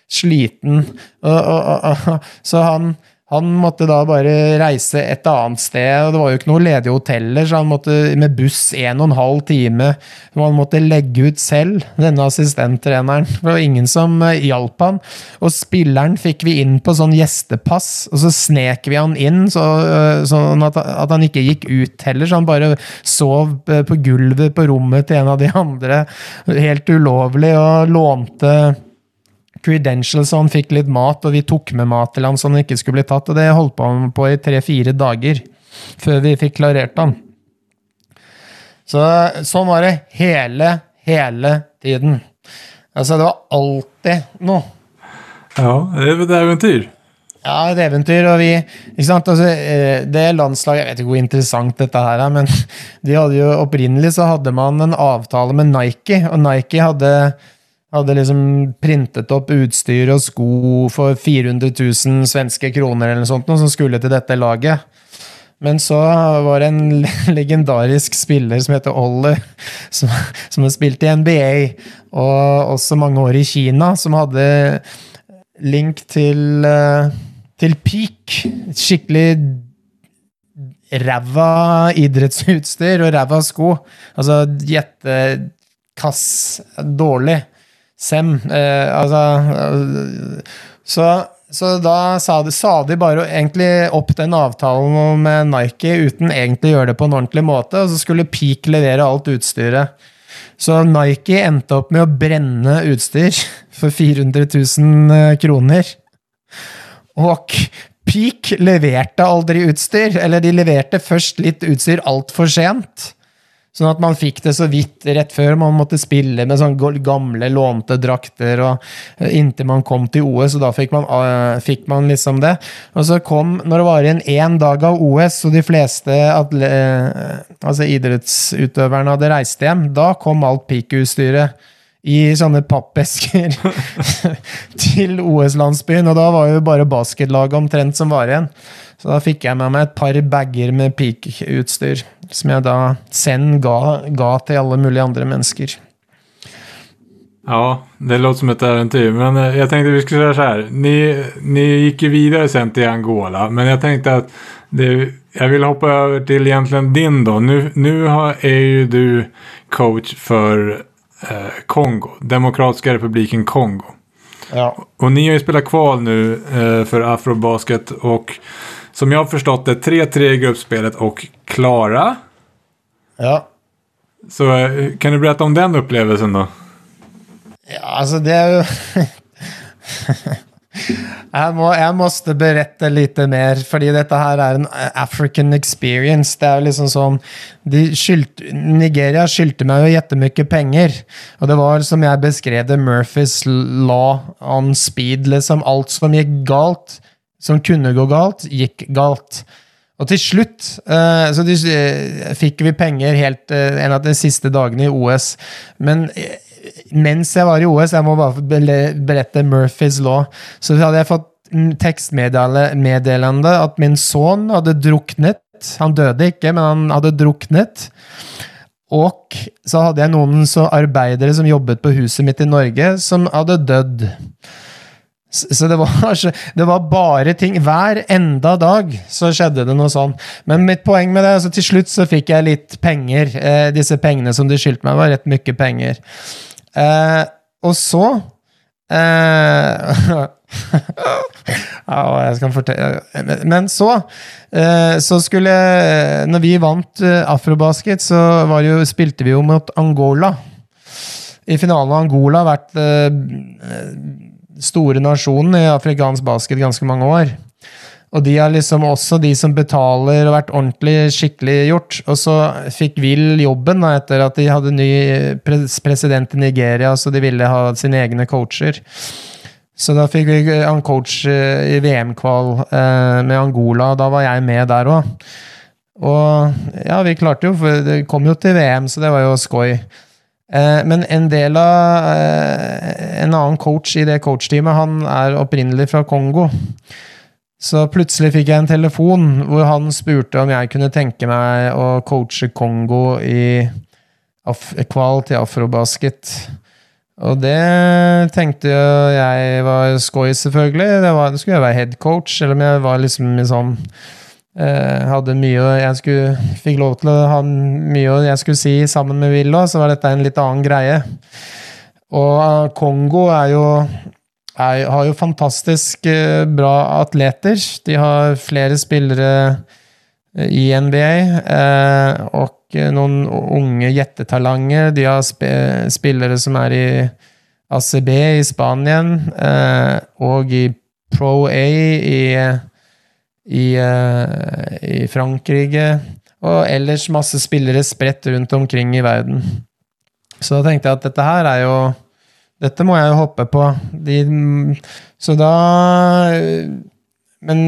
sliten. Og, og, og, så han han måtte da bare reise et annet sted, og det var jo ikke noe ledige hoteller, så han måtte med buss en og en halv time. Og han måtte legge ut selv, denne assistenttreneren. Det var ingen som eh, hjalp han. Og spilleren fikk vi inn på sånn gjestepass, og så snek vi han inn, så, eh, sånn at, at, han ikke gikk ut heller. Så han bare sov eh, på gulvet på rommet til en av de andre, helt ulovlig, og lånte credentials, og han fikk litt mat, og vi tok med mat til han så han ikke skulle bli tatt. Og det holdt på på i tre-fire dager før vi fikk klarert han. Så sånn var det hele, hele tiden. Altså, det var alltid noe. Ja, det er eventyr. Ja, et eventyr. Og vi ikke sant? Altså, eh, det landslaget Jeg vet ikke hvor interessant dette her er, men [LAUGHS] de hadde jo opprinnelig så hadde man en avtale med Nike, og Nike hadde hadde liksom printet opp utstyr og sko for 400 000 svenske kroner eller noe sånt, som skulle til dette laget. Men så var det en [LAUGHS] legendarisk spiller som heter Ollie, som, som har spilt i NBA og også mange år i Kina, som hadde link til, eh, til peak. Skikkelig ræva idrettsutstyr og ræva sko. Altså jettekass, dårlig. Sem. Eh, altså eh, Så så da sa de, sa de, bare egentlig opp den avtalen med Nike uten egentlig å gjøre det på en ordentlig måte, og så skulle Peak levere alt utstyret. Så Nike endte opp med å brenne utstyr [LAUGHS] for 400 000 eh, kroner. Og Peak leverte aldri utstyr, eller de leverte først litt utstyr altfor sent. Sånn at man fikk det så vidt rett før man måtte spille med sånne gamle, lånte drakter og eh, inntil man kom til OS, og da fikk man, uh, fikk man liksom det. Og så kom, når det var igjen én dag av OS, og de fleste atle, uh, altså idrettsutøverne hadde reist hjem, da kom alt peak-utstyret i sånne pappesker [LAUGHS] til OS-landsbyen, og da var jo bare basketlaget omtrent som var igjen. Så da fikk jeg med meg et par bager med peak-utstyr, som jeg da sen ga, ga, til alle mulige andre mennesker. Ja, det låter som et eventyr, men eh, jeg tenkte vi skulle gjøre så her. Ni, ni gikk videre sen til Angola, men jeg tenkte at det, jeg vil hoppe over til egentlig din, da. Nå er jo du coach for eh, Kongo, Demokratiske republiken Kongo. Ja. Og ni har jo spilt kval nå eh, for Afrobasket. og som jag har förstått det, 3-3 i gruppspelet och klara. Ja. Så eh, kan du berätta om den upplevelsen då? Ja, alltså det är ju... [LAUGHS] jeg, må, jeg måtte berette litt mer, fordi dette her er en African experience. Det er jo liksom sånn skyldte, Nigeria skyldte meg jo jettemye penger. Og det var, som jeg beskrev det, Murphys law on speed. liksom Alt som gikk galt, som kunne gå galt, gikk galt. Og til slutt uh, så de, uh, fikk vi penger helt uh, en av de siste dagene i OS. Men mens jeg var i OS, jeg må bare berette Murphys law, så hadde jeg fått tekstmeddelende at min sønn hadde druknet. Han døde ikke, men han hadde druknet. Og så hadde jeg noen arbeidere som jobbet på huset mitt i Norge, som hadde dødd. Så det var, [LAUGHS] det var, bare ting Hver enda dag så skjedde det noe sånn. Men mitt poeng med det, altså til slutt så fikk jeg litt penger. Eh, disse pengene som de skyldte meg, var rett mye penger. Eh, og så eh, [LAUGHS] jeg skal fortelle Men så eh, så skulle Når vi vant eh, Afrobasket, så jo, spilte vi jo mot Angola. I finalen av Angola har vært eh, store nasjonen i afrikansk basket ganske mange år. Og de er liksom også de som betaler og vært ordentlig skikkelig gjort. Og så fikk Will jobben da, etter at de hadde ny president i Nigeria, så de ville ha sine egne coacher. Så da fikk vi en coach eh, i VM-kval eh, med Angola, og da var jeg med der òg. Og ja, vi klarte jo, for det kom jo til VM, så det var jo skoj. Eh, men en del av eh, En annen coach i det coachteamet, han er opprinnelig fra Kongo. Så plutselig fikk jeg en telefon hvor han spurte om jeg kunne tenke meg å coache Kongo i kval til afrobasket. Og det tenkte jeg var skoj, selvfølgelig. Det, var, det skulle jeg være headcoach, eller om jeg var liksom i sånn hadde mye jeg skulle, fikk lov til å ha mye jeg skulle si sammen med Willow, så var dette en litt annen greie. Og eh, Kongo er jo, er, har jo fantastisk eh, bra atleter. De har flere spillere i NBA, og noen unge jettetalanger. De har sp spillere som er i ACB i Spanien, og i Pro A i i, uh, i Frankrike, og ellers masse spillere spredt rundt omkring i verden. Så da tenkte jeg at dette her er jo Dette må jeg jo hoppe på. De, så da Men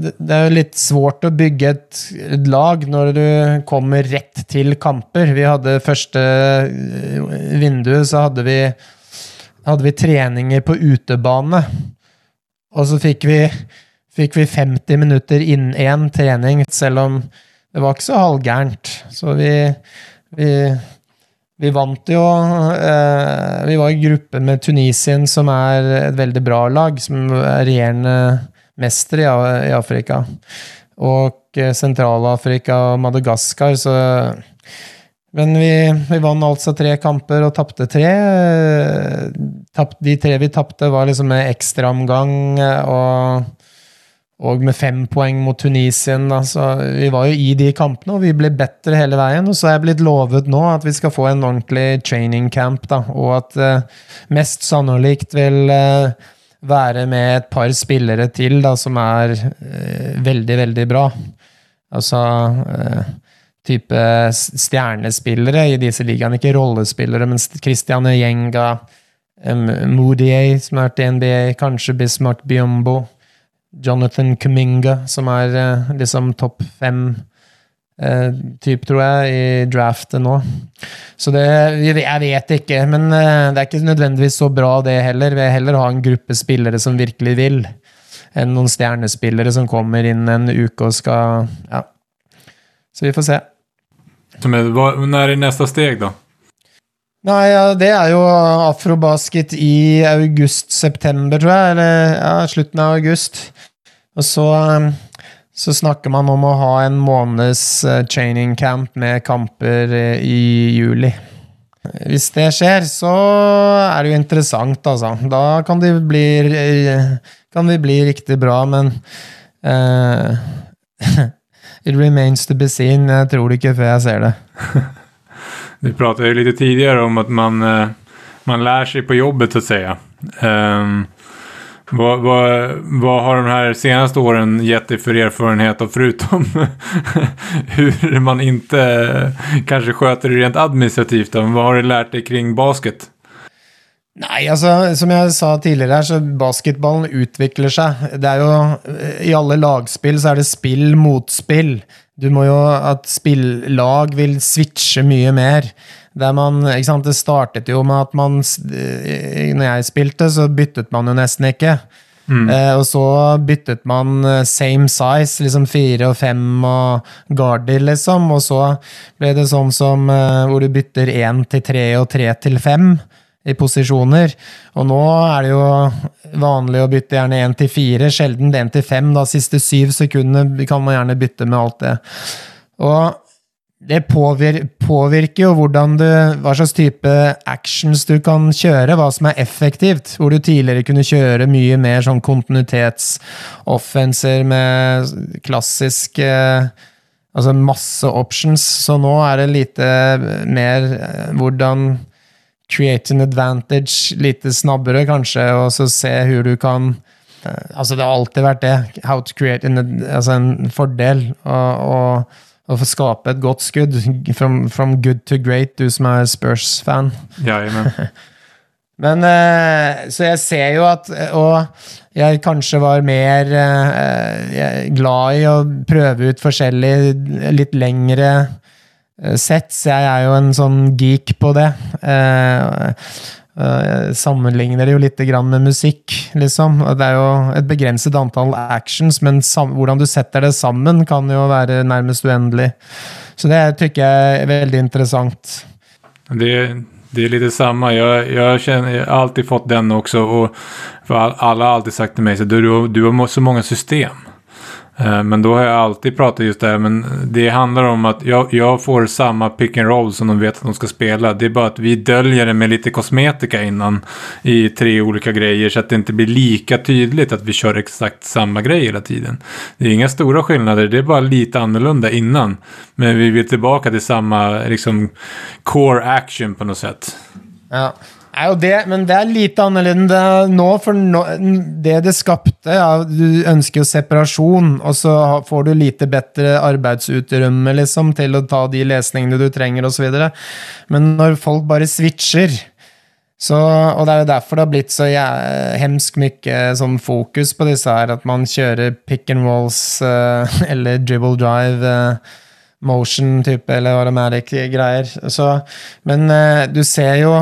det er jo litt svårt å bygge et, lag når du kommer rett til kamper. Vi hadde første vinduet, så hadde vi, hadde vi treninger på utebane. Og så fikk vi fikk vi 50 minutter innen én trening, selv om det var ikke så halvgærent. Så vi, vi, vi vant jo eh, Vi var i gruppe med Tunisien, som er et veldig bra lag, som er regjerende mester i, i Afrika. Og eh, Sentral-Afrika og Madagaskar, så men vi, vi vant altså tre kamper og tapte tre. Tapp, de tre vi tapte, var liksom med ekstraomgang og, og med fem poeng mot Tunisien. Altså, vi var jo i de kampene, og vi ble bedre hele veien. Og så er jeg blitt lovet nå at vi skal få en ordentlig training camp, da, og at uh, mest sannolikt vil uh, være med et par spillere til da, som er uh, veldig, veldig bra. Altså type stjernespillere i disse ligaene. Ikke rollespillere, men Christiane Jenga, um, Moodier, som har vært i NBA, kanskje Bismarck Biombo, Jonathan Kuminga, som er uh, liksom topp fem eh, type, tror jeg, i draftet nå. Så det Jeg vet ikke, men uh, det er ikke nødvendigvis så bra, det heller. Vi heller ha en gruppe spillere som virkelig vil, enn noen stjernespillere som kommer inn en uke og skal Ja. Så vi får se. Når er neste steg, da? Nei, Det er jo afrobasket i august-september, tror jeg. Eller ja, slutten av august. Og så, um, så, snakker man om å ha en måneds uh, training camp med kamper uh, i juli. Hvis det skjer, så er det jo interessant, altså. Da kan det bli, uh, kan det bli riktig bra, men uh, [LAUGHS] It remains to be seen. Jeg tror det ikke før jeg ser det. [LAUGHS] Vi pratet jo litt tidligere om at man, eh, man lär seg på jobbet, så att säga. Um, hva, vad, vad, har de her seneste årene gitt deg for erfarenhet, och förutom [LAUGHS] hur man ikke kanske skjøter det rent administrativt, hva har du lært deg kring basket? Nei, altså, som jeg sa tidligere så basketballen utvikler seg. Det er jo I alle lagspill så er det spill mot spill. Du må jo At spillag vil switche mye mer. Man, sant, Det startet jo med at man Når jeg spilte, så byttet man jo nesten ikke. Mm. Eh, og så byttet man eh, same size, liksom fire og fem og guarder, liksom. Og så ble det sånn som eh, hvor du bytter én til tre og tre til fem i posisjoner. Og nå er det jo vanlig å bytte gjerne én til fire, sjelden én til fem. Da siste syv sekundene kan man gjerne bytte med alt det. Og det påvirker jo hvordan du, hva slags type actions du kan kjøre, hva som er effektivt. Hvor du tidligere kunne kjøre mye mer sånn kontinuitetsoffenser med klassisk Altså masse options, så nå er det lite mer hvordan create an advantage lite snabbere, kanskje, og så se hvor du kan uh, Altså, det har alltid vært det. How to create an, altså en fordel. Og, å få skape et godt skudd. From, from, good to great, du som er Spurs-fan. Ja, [LAUGHS] Men uh, Så jeg ser jo at Og jeg kanskje var mer uh, glad i å prøve ut forskjellig, litt lengre Eh, sets. Jeg er jo en sånn geek på det. Eh, eh, sammenligner det jo litt med musikk, liksom. Det er jo et begrenset antall actions, men hvordan du setter det sammen, kan jo være nærmest uendelig. Så det tykker jeg er veldig interessant. Det, det er litt det samme. Jeg, jeg, kjenner, jeg, har alltid fått den også. Og for alle har alltid sagt til meg at du, du har så mange system. Eh, men då har jag alltid pratat just det här, men det handlar om att jag, jag, får samma pick and roll som de vet att de ska spela. Det är bara att vi döljer det med lite kosmetika innan i tre olika grejer så att det inte blir lika tydligt att vi kör exakt samma grej hela tiden. Det är inga stora skillnader, det är bara lite annorlunda innan. Men vi vill tillbaka till samma liksom core action på något sätt. Ja. Er jo det, men det er lite annerledes nå, for nå, det det skapte ja, Du ønsker jo separasjon, og så får du lite bedre arbeidsutrymme liksom, til å ta de lesningene du trenger, osv. Men når folk bare switcher så, og det er jo derfor det har blitt så hemsk mye sånn fokus på disse her, at man kjører pick and rolls uh, [LAUGHS] eller dribble drive. Uh, motion type eller automatic greier. Så, men uh, du ser jo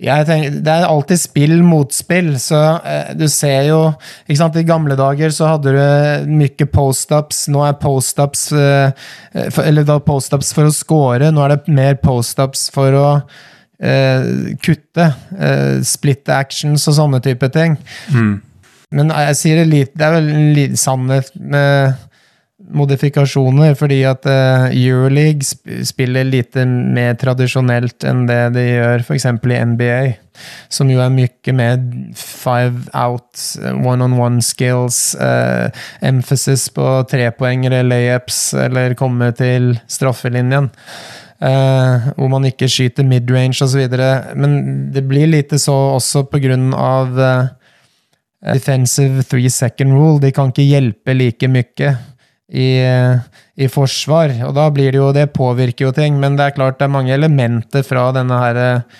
tenker, Det er alltid spill mot spill, så eh, du ser jo ikke sant, I gamle dager så hadde du mye post-ups. Nå er post-ups eh, for- Eller da post-ups for å score. Nå er det mer post-ups for å eh, kutte. Eh, split actions og sånne type ting. Men jeg sier det litt Det er vel en sannhet med modifikasjoner, fordi at uh, Euroleague sp spiller lite mer tradisjonelt enn det de gjør f.eks. i NBA, som jo er mye mer five out, one-on-one skills, uh, emphasis på trepoengere, layups, eller komme til straffelinjen. Uh, hvor man ikke skyter midrange osv. Men det blir lite så også på grunn av defensive three second rule. De kan ikke hjelpe like mye i, i forsvar, og da blir det jo Det påvirker jo ting, men det er klart det er mange elementer fra denne her eh,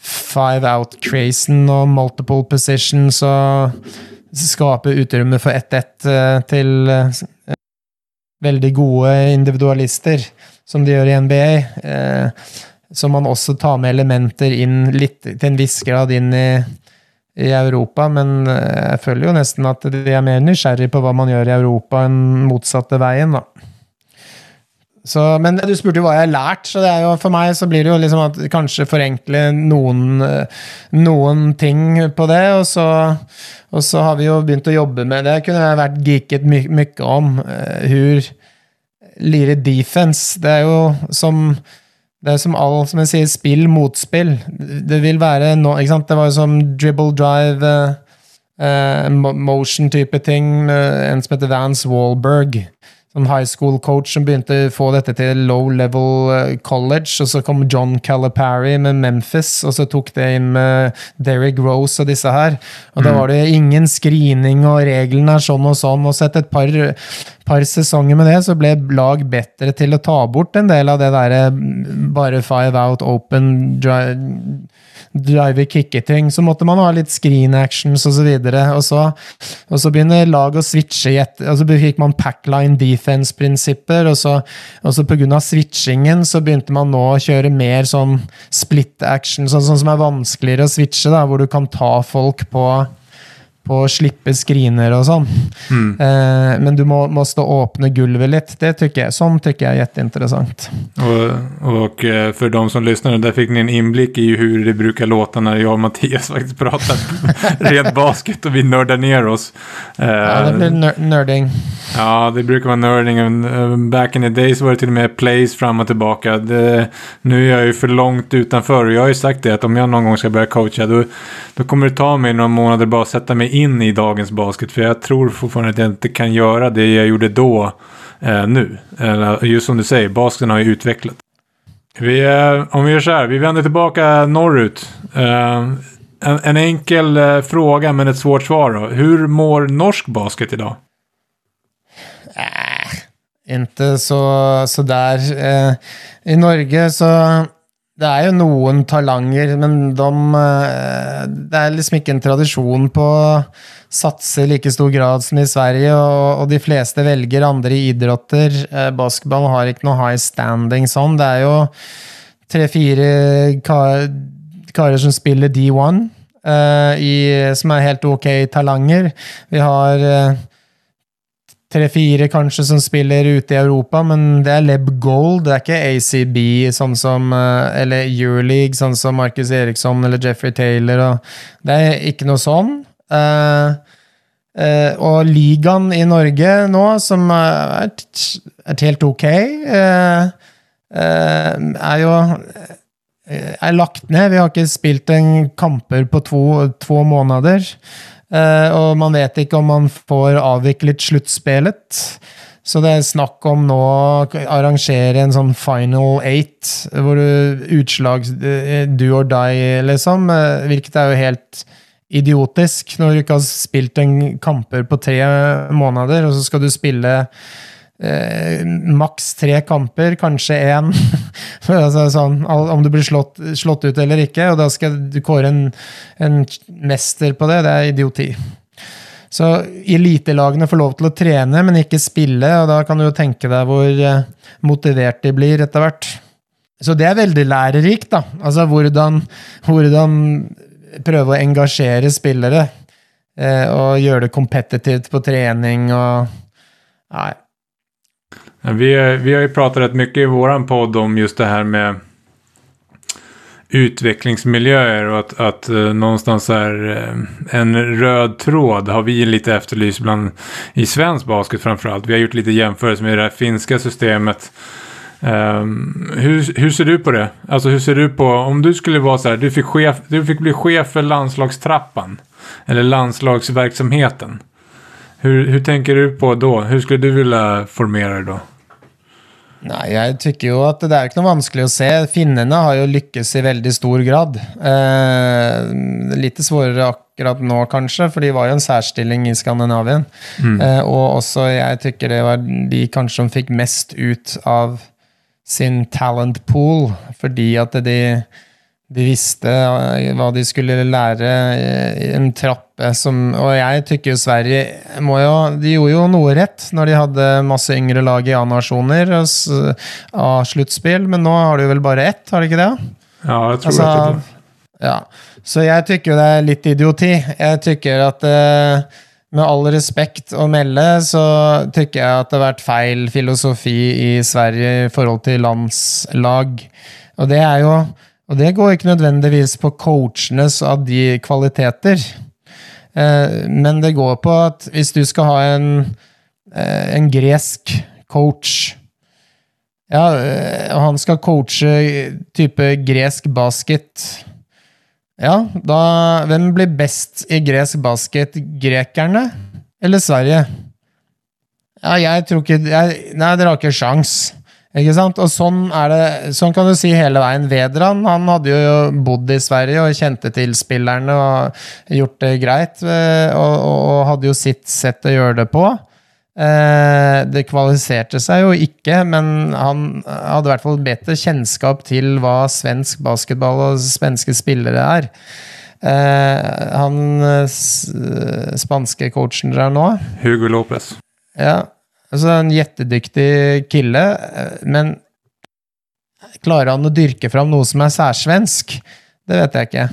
five out-crazen og multiple positions og skape utrymme for 1-1 eh, til eh, veldig gode individualister, som de gjør i NBA. Som man også tar med elementer inn litt, til en viss grad inn i i Europa, men eh, jeg føler jo nesten at de er mer nysgjerrig på hva man gjør i Europa enn motsatte veien, da. Så, men du spurte jo hva jeg har lært, så det er jo, for meg så blir det jo liksom at kanskje forenkle noen, eh, noen ting på det, og så, og så har vi jo begynt å jobbe med det. kunne jeg vært geeket my mye om. Uh, Hur lire defense. Det er jo som det er som all som jeg sier, spill motspill. Det vil være nå, ikke sant? Det var jo som dribble drive, uh, eh, motion-type ting. med En som heter Vance Wahlberg. Som high school coach som begynte å få dette til low level eh, college. Og så kom John Calipari med Memphis, og så tok det inn med Derrick Rose og disse her. Og da var det ingen screening, og reglene er sånn og sånn. Og så etter et par, par sesonger med det, så ble lag bedre til å ta bort en del av det derre bare five out, open, dri drive kicketing. Så måtte man ha litt screen actions og så. Og så, og så begynner lag å switche i et Og så fikk man packline defense-prinsipper, og så, og så av switchingen så begynte man nå å kjøre mer sånn split action, sånn, sånn som er vanskeligere å switche, da, hvor du kan ta folk på på å slippe skriner og sånn. Eh, men du må, måste åpne gulvet litt. Det tycker jag, sånt tycker jag är jätteintressant. Och, och eh, för de som lyssnade, där fick ni en inblick i hur det brukar låta när jag och Mattias [LAUGHS] faktiskt pratar rent basket och vi nördar ner oss. Eh, Ja, det blir ner nerding. Ja, det brukar vara nörding. Eh, Back in the days var det till och med plays fram och tillbaka. Det, nu är jag ju för långt utanför och jag har ju sagt det att om jag någon gång ska börja coacha då, då kommer det ta mig några månader bara att sätta mig in i dagens basket. För jag tror fortfarande att jag inte kan göra det jag gjorde då eh, nu. Eller, just som du säger, basketen har ju utvecklat. Vi, eh, om vi gör så här, vi vänder tillbaka norrut. Eh, en, en enkel eh, fråga men ett svårt svar då. Hur mår norsk basket idag? Inte så, så der. Eh, I Norge så Det er jo noen talanger, men de eh, Det er liksom ikke en tradisjon på å satse i like stor grad som i Sverige, og, og de fleste velger andre idretter. Eh, basketball har ikke noe high standing sånn. Det er jo tre-fire kar, karer som spiller D1, uh, i, som er helt ok talanger. Vi har eh, tre-fire kanskje som spiller ute i Europa, men det er Leb Gold, det er ikke ACB sånn som eh, Eller Euroleague, sånn som Marcus Eriksson eller Jeffrey Taylor. Og, det er ikke noe sånn. Uh, uh, og ligaen i Norge nå, som er, er helt ok, uh, er jo er lagt ned. Vi har ikke spilt en kamper på to, to måneder. Eh, og man vet ikke om man får avviklet sluttspillet. Så det er snakk om nå å arrangere en sånn final eight, hvor du utslag eh, do or die, liksom. eh, Hvilket er jo helt idiotisk, når du ikke har spilt en kamper på tre måneder, og så skal du spille eh, maks tre kamper, kanskje én. [LAUGHS] altså, sånn, om du blir slått, slått ut eller ikke, og da skal du kåre en, en mester på det. Det er idioti. Så elitelagene får lov til å trene, men ikke spille, og da kan du jo tenke deg hvor eh, motivert de blir etter hvert. så det er veldig lærerikt, da. Altså hvordan, hvordan prøve å engasjere spillere. Eh, og gjøre det kompetitivt på trening og Nei. Vi, vi har ju pratat rätt mycket i våran podd om just det här med utvecklingsmiljöer och att, att uh, någonstans är uh, en röd tråd har vi lite efterlyst bland i svensk basket framförallt. Vi har gjort lite jämförelser med det här finska systemet. Um, hur, hur ser du på det? Alltså hur ser du på, om du skulle vara så här, du fick, chef, du fick bli chef för landslagstrappan. Eller landslagsverksamheten. Hur, hur tänker du på då? Hur skulle du vilja formera det da? Nei, jeg tykker jo at det er ikke noe vanskelig å se. Finnene har jo lykkes i veldig stor grad. Eh, litt svårere akkurat nå, kanskje, for de var jo en særstilling i Skandinavien. Mm. Eh, og også jeg tykker det var de kanskje som fikk mest ut av sin talent pool, fordi at de de visste eh, hva de skulle lære i en trappe som Og jeg tykker jo Sverige må jo, De gjorde jo noe rett når de hadde masse yngre lag i A-nasjoner av sluttspill, men nå har de vel bare ett, har de ikke det? Ja, jeg tror altså, det. Ja. Så jeg tykker jo det er litt idioti. Jeg tykker at uh, med all respekt å melde, så tykker jeg at det har vært feil filosofi i Sverige i forhold til landslag. Og det er jo og det går ikke nødvendigvis på coachenes av de kvaliteter, eh, men det går på at hvis du skal ha en, eh, en gresk coach ja, eh, han skal coache type gresk basket Ja, da Hvem blir best i gresk basket? Grekerne eller Sverige? Ja, jeg tror ikke jeg, Nei, dere har ikke sjans'. Ikke sant? Og sånn, er det, sånn kan du si hele veien. Vedran han hadde jo bodd i Sverige og kjente til spillerne og gjort det greit. Eh, og, og hadde jo sitt sett å gjøre det på. Eh, det kvalifiserte seg jo ikke, men han hadde i hvert fall bedre kjennskap til hva svensk basketball og svenske spillere er. Eh, han spanske coachen der nå Hugo Lopez. Ja, Altså, en jettedyktig kille, eh, men klarer han å dyrke fram noe som er særsvensk? Det vet jeg ikke.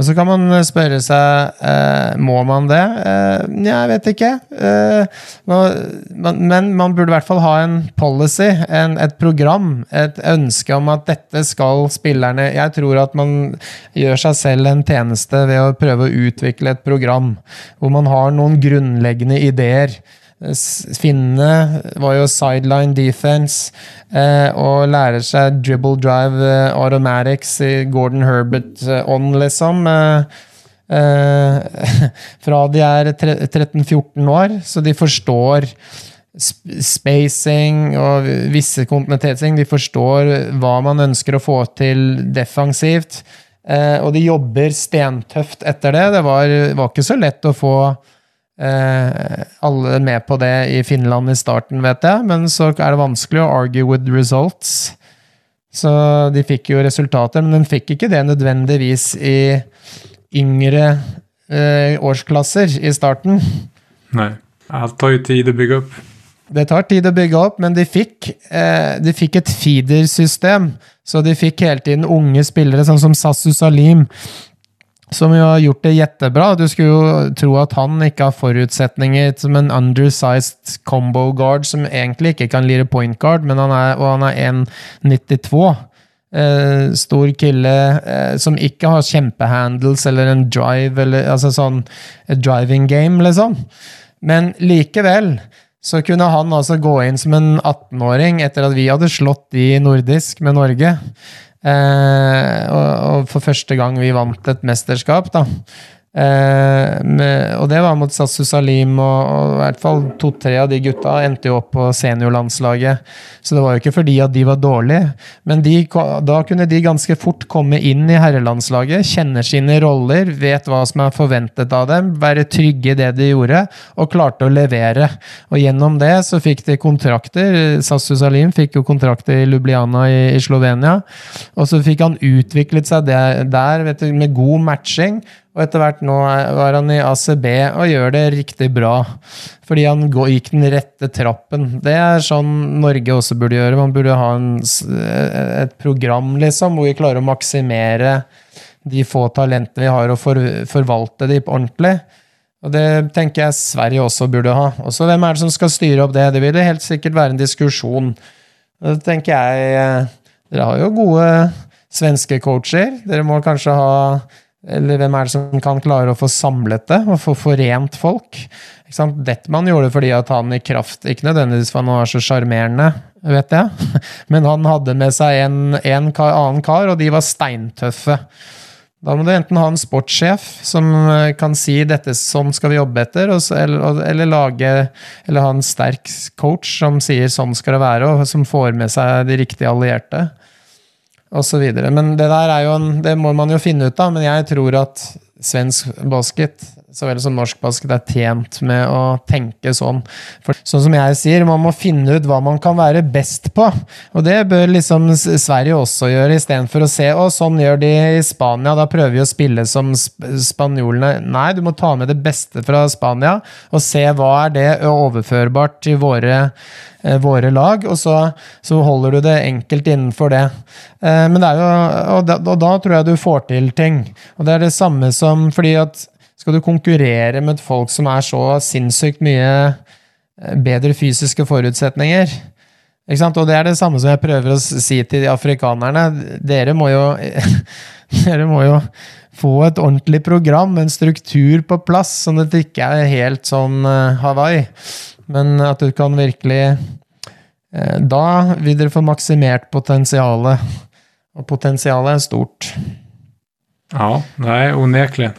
Og så kan man spørre seg eh, må man det. Eh, jeg vet ikke. Eh, man, men man burde i hvert fall ha en policy, en, et program, et ønske om at dette skal spillerne Jeg tror at man gjør seg selv en tjeneste ved å prøve å utvikle et program hvor man har noen grunnleggende ideer Finnene var jo sideline defense eh, og lærer seg dribble drive eh, automatics i Gordon Herbert-ånd, eh, liksom. Eh, eh [LAUGHS] fra de er 13-14 år, så de forstår spacing og visse kontinuitetsting. De forstår hva man ønsker å få til defensivt. Eh, og de jobber stentøft etter det. Det var, var ikke så lett å få eh, alle med på det i Finland i starten, vet jeg, men så er det vanskelig å argue with results. Så de fikk jo resultater, men de fikk ikke det nødvendigvis i yngre eh, årsklasser i starten. Nei. Alt tar jo tid å bygge opp. Det tar tid å bygge opp, men de fikk, eh, de fikk et feeder-system. Så de fikk hele tiden unge spillere, sånn som Sassu Salim, som jo har gjort det jettebra. Du skulle jo tro at han ikke har forutsetninger som en undersized combo guard som egentlig ikke kan lire point guard, men han er, og han er 1,92. Eh, stor kille eh, som ikke har kjempehandles eller en drive, eller altså sånn driving game, liksom. Men likevel så kunne han altså gå inn som en 18-åring etter at vi hadde slått de nordisk med Norge. Eh, og, og, for første gang vi vant et mesterskap, da. Eh, med, og det var mot Sassu Salim, og, og, i hvert fall to-tre av de gutta endte jo opp på seniorlandslaget. Så det var jo ikke fordi at de var dårlige, men de, da kunne de ganske fort komme inn i herrelandslaget, kjenne sine roller, vet hva som er forventet av dem, være trygge i det de gjorde, og klarte å levere. Og gjennom det så fikk de kontrakter. Sassu Salim fikk jo kontrakter i Lubliana i, i Slovenia, og så fikk han utviklet seg der, der du, med god matching Og etter hvert nå var han i ACB og gjør det riktig bra. Fordi han gikk den rette trappen. Det er sånn Norge også burde gjøre. Man burde ha en, et program liksom, hvor vi klarer å maksimere de få talentene vi har, og for, forvalte de ordentlig. Og det tenker jeg Sverige også burde ha. Og så hvem er det som skal styre opp det? Det vil helt sikkert være en diskusjon. Det tenker jeg eh, Dere har jo gode svenske coacher. Dere må kanskje ha Eller hvem er det som kan klare å få samlet det og få forent folk? Detman gjorde det fordi at han i kraft Ikke nødvendigvis for han var så sjarmerende, vet jeg, [LAUGHS] men han hadde med seg en, en kar, annen kar, og de var steintøffe. Da må du enten ha en sportssjef som eh, kan si dette sånn skal vi jobbe etter, så- eller, eller lage Eller ha en sterk coach som sier sånn skal det være, og som får med seg de riktige allierte, osv. Men det der er jo en, det må man jo finne ut av, men jeg tror at svensk basket så vel som norsk basket er tjent med å tenke sånn. For sånn som jeg sier, man må finne ut hva man kan være best på. Og det bør liksom Sverige også gjøre, istedenfor å se å, sånn gjør de i Spania, da prøver vi å spille som sp spanjolene. Nei, du må ta med det beste fra Spania, og se hva er det overførbart til våre eh, våre lag, og så, så holder du det enkelt innenfor det. Eh, men det er jo, og da, og da tror jeg du får til ting. Og det er det samme som fordi at skal du konkurrere med folk som er så sinnssykt mye eh, bedre fysiske forutsetninger ikke sant? Og det er det samme som jeg prøver å si til de afrikanerne. Dere må jo [LAUGHS] Dere må jo få et ordentlig program, en struktur på plass, sånn at det ikke er helt sånn eh, Hawaii. Men at du kan virkelig eh, Da vil dere få maksimert potensialet. Og potensialet er stort. Ja, nej, onekligen.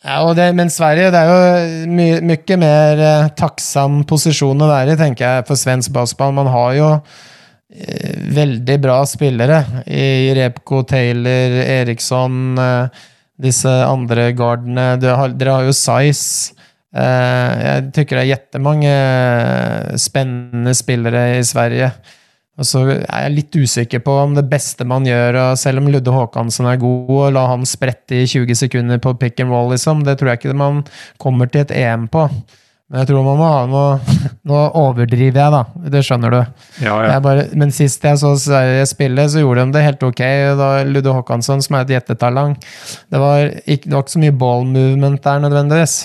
Ja, det, men Sverige det er jo my, mye mer eh, takksam posisjon å være i, tenker jeg, for svensk basketball. Man har jo eh, veldig bra spillere i Repko, Taylor, Eriksson, eh, disse andre gardene. Har, dere har jo Size. Eh, jeg tykker det er jettemange eh, spennende spillere i Sverige. Og så er jeg litt usikker på om det beste man gjør, selv om Ludde Håkansen er god, og la han sprette i 20 sekunder på pick and roll, liksom, det tror jeg ikke man kommer til et EM på. Men jeg tror man må ha noe [LAUGHS] Nå overdriver jeg, da. Det skjønner du. Ja, ja. Bare, men sist jeg så Sverige spille, så gjorde de det helt ok. Da Ludde Håkansson, som er et jettetalang, det var, ikke, det var ikke så mye ball movement der nødvendigvis.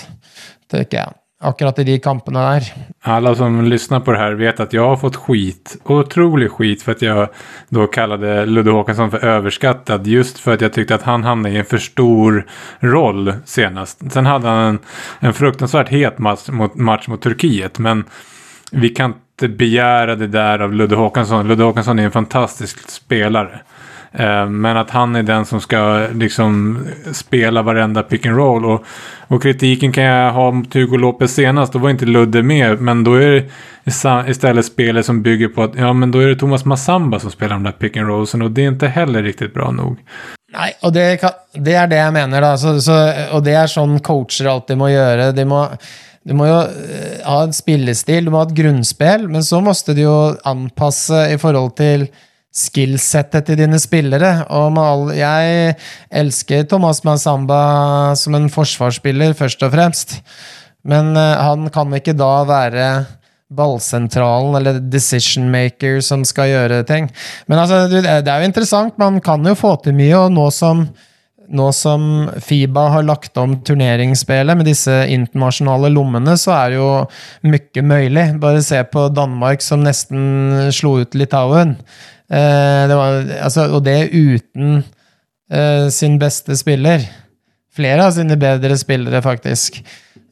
Tenker jeg. Akkurat i de kampene der. Alla som lyssnar på det här vet att jag har fått skit, otrolig skit för att jag då kallade Ludde Håkansson för överskattad just för att jag tyckte att han hamnade i en för stor roll senast. Sen hade han en, en fruktansvärt het match mot, match Turkiet men vi kan inte begära det där av Ludde Håkansson. Ludde Håkansson är en fantastisk spelare. Eh, Men att han är den som ska liksom spela varenda pick and roll. Och, och kritiken kan jag ha mot Hugo Lopez senast. Då var inte Ludde med. Men då är det istället spelet som bygger på att ja, men då är det Thomas Massamba som spelar de där pick and rollsen. Och det är inte heller riktigt bra nog. Nei, og det, det er det jeg mener, da. Så, så, og det er sånn coacher alltid må gjøre. De må, du må jo eh, ha en spillestil, du må ha et grunnspill, men så måtte du jo anpasse i forhold til skillsettet til dine spillere. Og jeg elsker Thomas Massamba som en forsvarsspiller, først og fremst. Men eh, han kan ikke da være ballsentralen eller decision maker som skal gjøre ting. Men altså, det er jo interessant. Man kan jo få til mye, og nå som nå som Fiba har lagt om turneringsspillet med disse internasjonale lommene, så er det jo mye mulig. Bare se på Danmark som nesten slo ut Litauen. Eh, det var, altså, og det uten eh, sin beste spiller. Flere av sine bedre spillere, faktisk.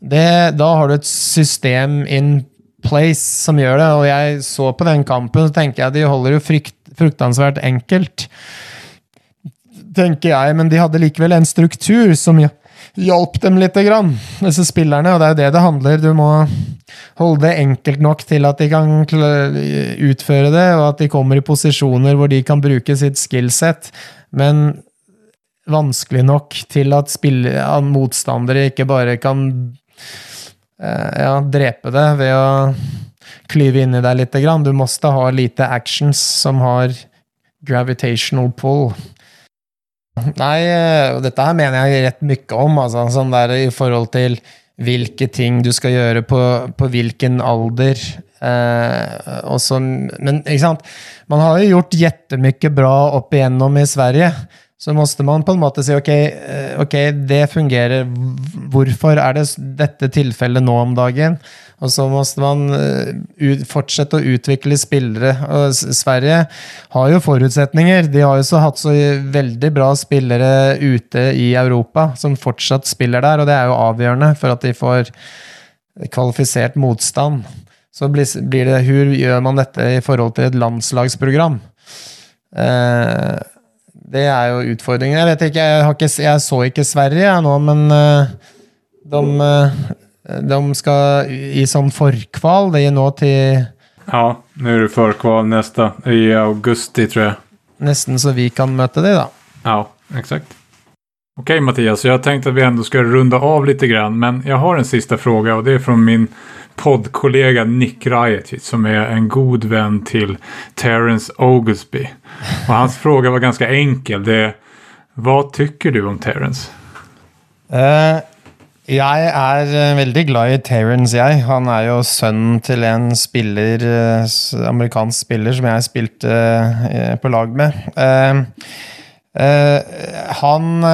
Det, da har du et system in place som gjør det, og jeg så på den kampen, så tenker jeg de holder jo frykt, fruktansvært enkelt tenker jeg, men de hadde likevel en struktur som hj- hjalp dem lite grann, disse spillerne, og det er jo det det handler. Du må holde det enkelt nok til at de kan utføre det, og at de kommer i posisjoner hvor de kan bruke sitt skillset, men vanskelig nok til at motstandere ikke bare kan eh, ja, drepe det ved å klyve inni deg lite grann. Du måste ha lite actions som har gravitational pull. Nei, og dette her mener jeg rett mye om, altså, sånn der i forhold til hvilke ting du skal gjøre på, på hvilken alder. Eh, og så- men ikke sant? Man har jo gjort jettemye bra opp igjennom i Sverige. Så måtte man på en måte si ok, eh, ok, det fungerer. Hvorfor er det dette tilfellet nå om dagen? Og så måtte man eh, fortsette å utvikle spillere. Sverige har jo forutsetninger. De har jo så hatt så veldig bra spillere ute i Europa som fortsatt spiller der, og det er jo avgjørende for at de får kvalifisert motstand. Så blir, det Hvor gjør man dette i forhold til et landslagsprogram? Eh, det er jo utfordringen. Jeg vet ikke, jeg, ikke, jeg så ikke Sverige jeg nå, men eh, de, de skal i sånn forkval. Det er nå til Ja, nå er det forkval neste. I augusti tror jeg. nesten så vi kan møte dem, da. Ja, exakt. Okej Mattias, jag tänkte att vi ändå ska runda av lite grann. Men jag har en sista fråga och det är från min poddkollega Nick Rajacic som är en god vän till Terence Oglesby. Och hans fråga var ganska enkel. Det är, vad tycker du om Terence? Eh, jeg er eh, veldig glad i Terence, jeg. Han er jo sønnen til en spiller, eh, amerikansk spiller som jeg spilte eh, på lag med. Han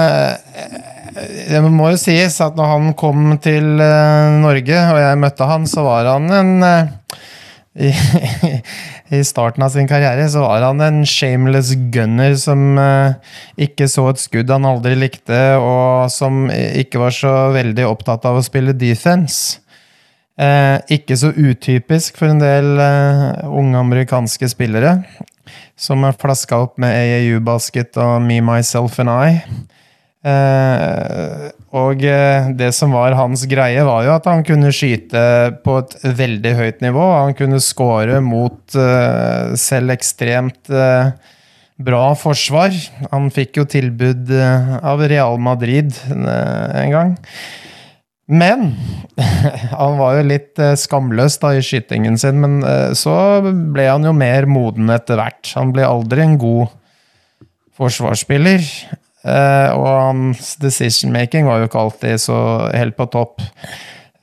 Det må jo sies at når han kom til Norge, og jeg møtte han, så var han en [LAUGHS] i, starten av sin karriere så var han en shameless gunner som eh, ikke så et skudd han aldri likte, og som ikke var så veldig opptatt av å spille defense. Eh, ikke så utypisk for en del eh, unge amerikanske spillere, som er flaska opp med AAU-basket og Me, Myself and I. Eh, og eh, det som var hans greie, var jo at han kunne skyte på et veldig høyt nivå. Han kunne score mot eh, selv ekstremt eh, bra forsvar. Han fikk jo tilbud av Real Madrid en gang. Men [LAUGHS] han var jo litt skamløs da i skytingen sin, men så ble han jo mer moden etter hvert. Han ble aldri en god forsvarsspiller. Eh, og hans decision-making var jo ikke alltid så helt på topp.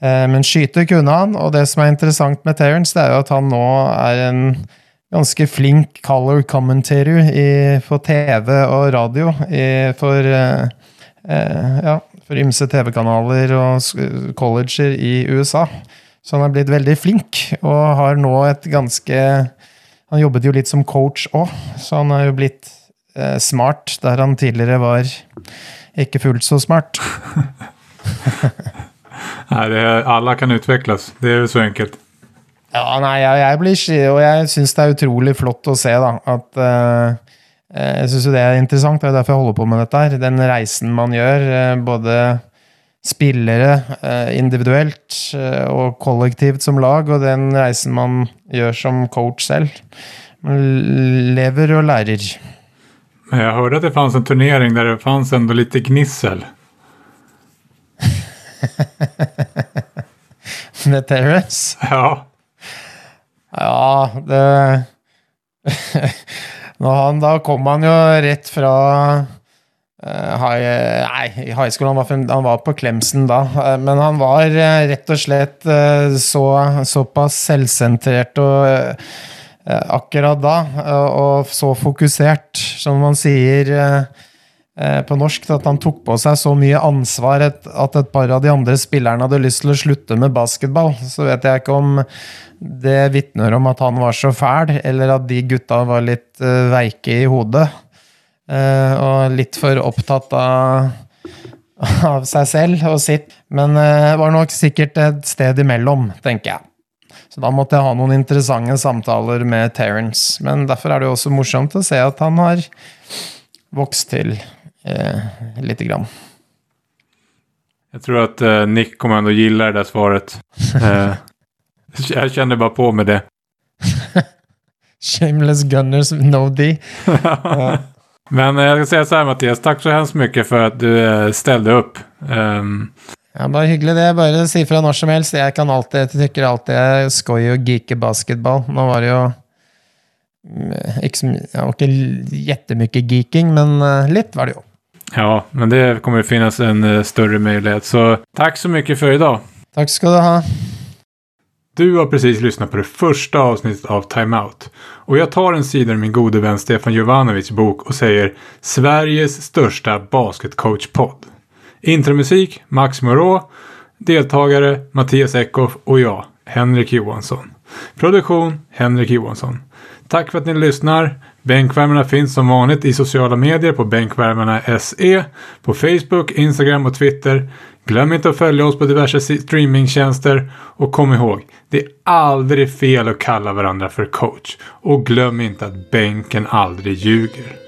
Eh, men skyte kunne han, og det som er interessant med Terence, det er jo at han nå er en ganske flink color commentator i, på TV og radio i, for eh, ja, for ymse TV-kanaler og colleger i USA. Så han er blitt veldig flink, og har nå et ganske Han jobbet jo litt som coach òg, så han er jo blitt smart der han tidligere var ikke fullt så smart. [LAUGHS] nei, det är, alla kan utvikles. Det er jo så enkelt. Ja, nei, jeg, jeg blir Og jeg syns det er utrolig flott å se, da, at eh, eh, Jeg syns jo det er interessant, det er derfor jeg holder på med dette her. Den reisen man gjør, eh, både spillere eh, individuelt eh, og kollektivt som lag, og den reisen man gjør som coach selv. Man lever og lærer. Men jag hörde att det fanns en turnering där det fanns ändå lite gnissel. [LAUGHS] Med Terrence? Ja, Ja, det [LAUGHS] Nå han, Da kom han jo rett fra uh, high, Nei, i high school. Han var, han var på Clemson da. Uh, men han var uh, rett og slett så, såpass selvsentrert og akkurat da, eh, og så fokusert, som man sier eh, eh, på norsk, at han tok på seg så mye ansvar at et par av de andre spillerne hadde lyst til å slutte med basketball. Så vet jeg ikke om det vitner om at han var så fæl, eller at de gutta var litt veike i hodet. eh, og litt for opptatt av, av seg selv og sitt. Men eh, det var nok sikkert et sted imellom, tenker jeg. Så da måtte jeg ha noen interessante samtaler med Terence. Men derfor er det jo også morsomt å se at han har vokst til eh, lite grann. Jeg tror at eh, Nick kommer til å like det svaret. Eh, [LAUGHS] jeg kjenner bare på med det. [LAUGHS] Shameless Gunners No D. [LAUGHS] Men jeg skal si så här Mattias, tack så hemskt mycket för att du eh, ställde upp. Ehm, Ja, bare hyggelig det. Bare si fra når som helst. Jeg kan alltid, jeg tykker alltid jeg er og å geeke basketball. Nå var det jo mm, ikke ja, ikke jettemye geeking, men eh, litt var det jo. Ja, men det kommer jo finnes en større mulighet. Så takk så mye for i dag. Takk skal du ha. Du har precis lyssnat på det första avsnittet av Time Out. Och jag tar en sida ur min gode vän Stefan Jovanovics bok och säger Sveriges största basketcoach-podd. Intromusik Max Moreau. Deltagare Mattias Eckhoff och jag, Henrik Johansson. Produktion Henrik Johansson. Tack för att ni lyssnar. Bänkvärmarna finns som vanligt i sociala medier på Bänkvärmarna SE, på Facebook, Instagram och Twitter. Glöm inte att följa oss på diverse streamingtjänster och kom ihåg, det är aldrig fel att kalla varandra för coach. Och glöm inte att bänken aldrig ljuger.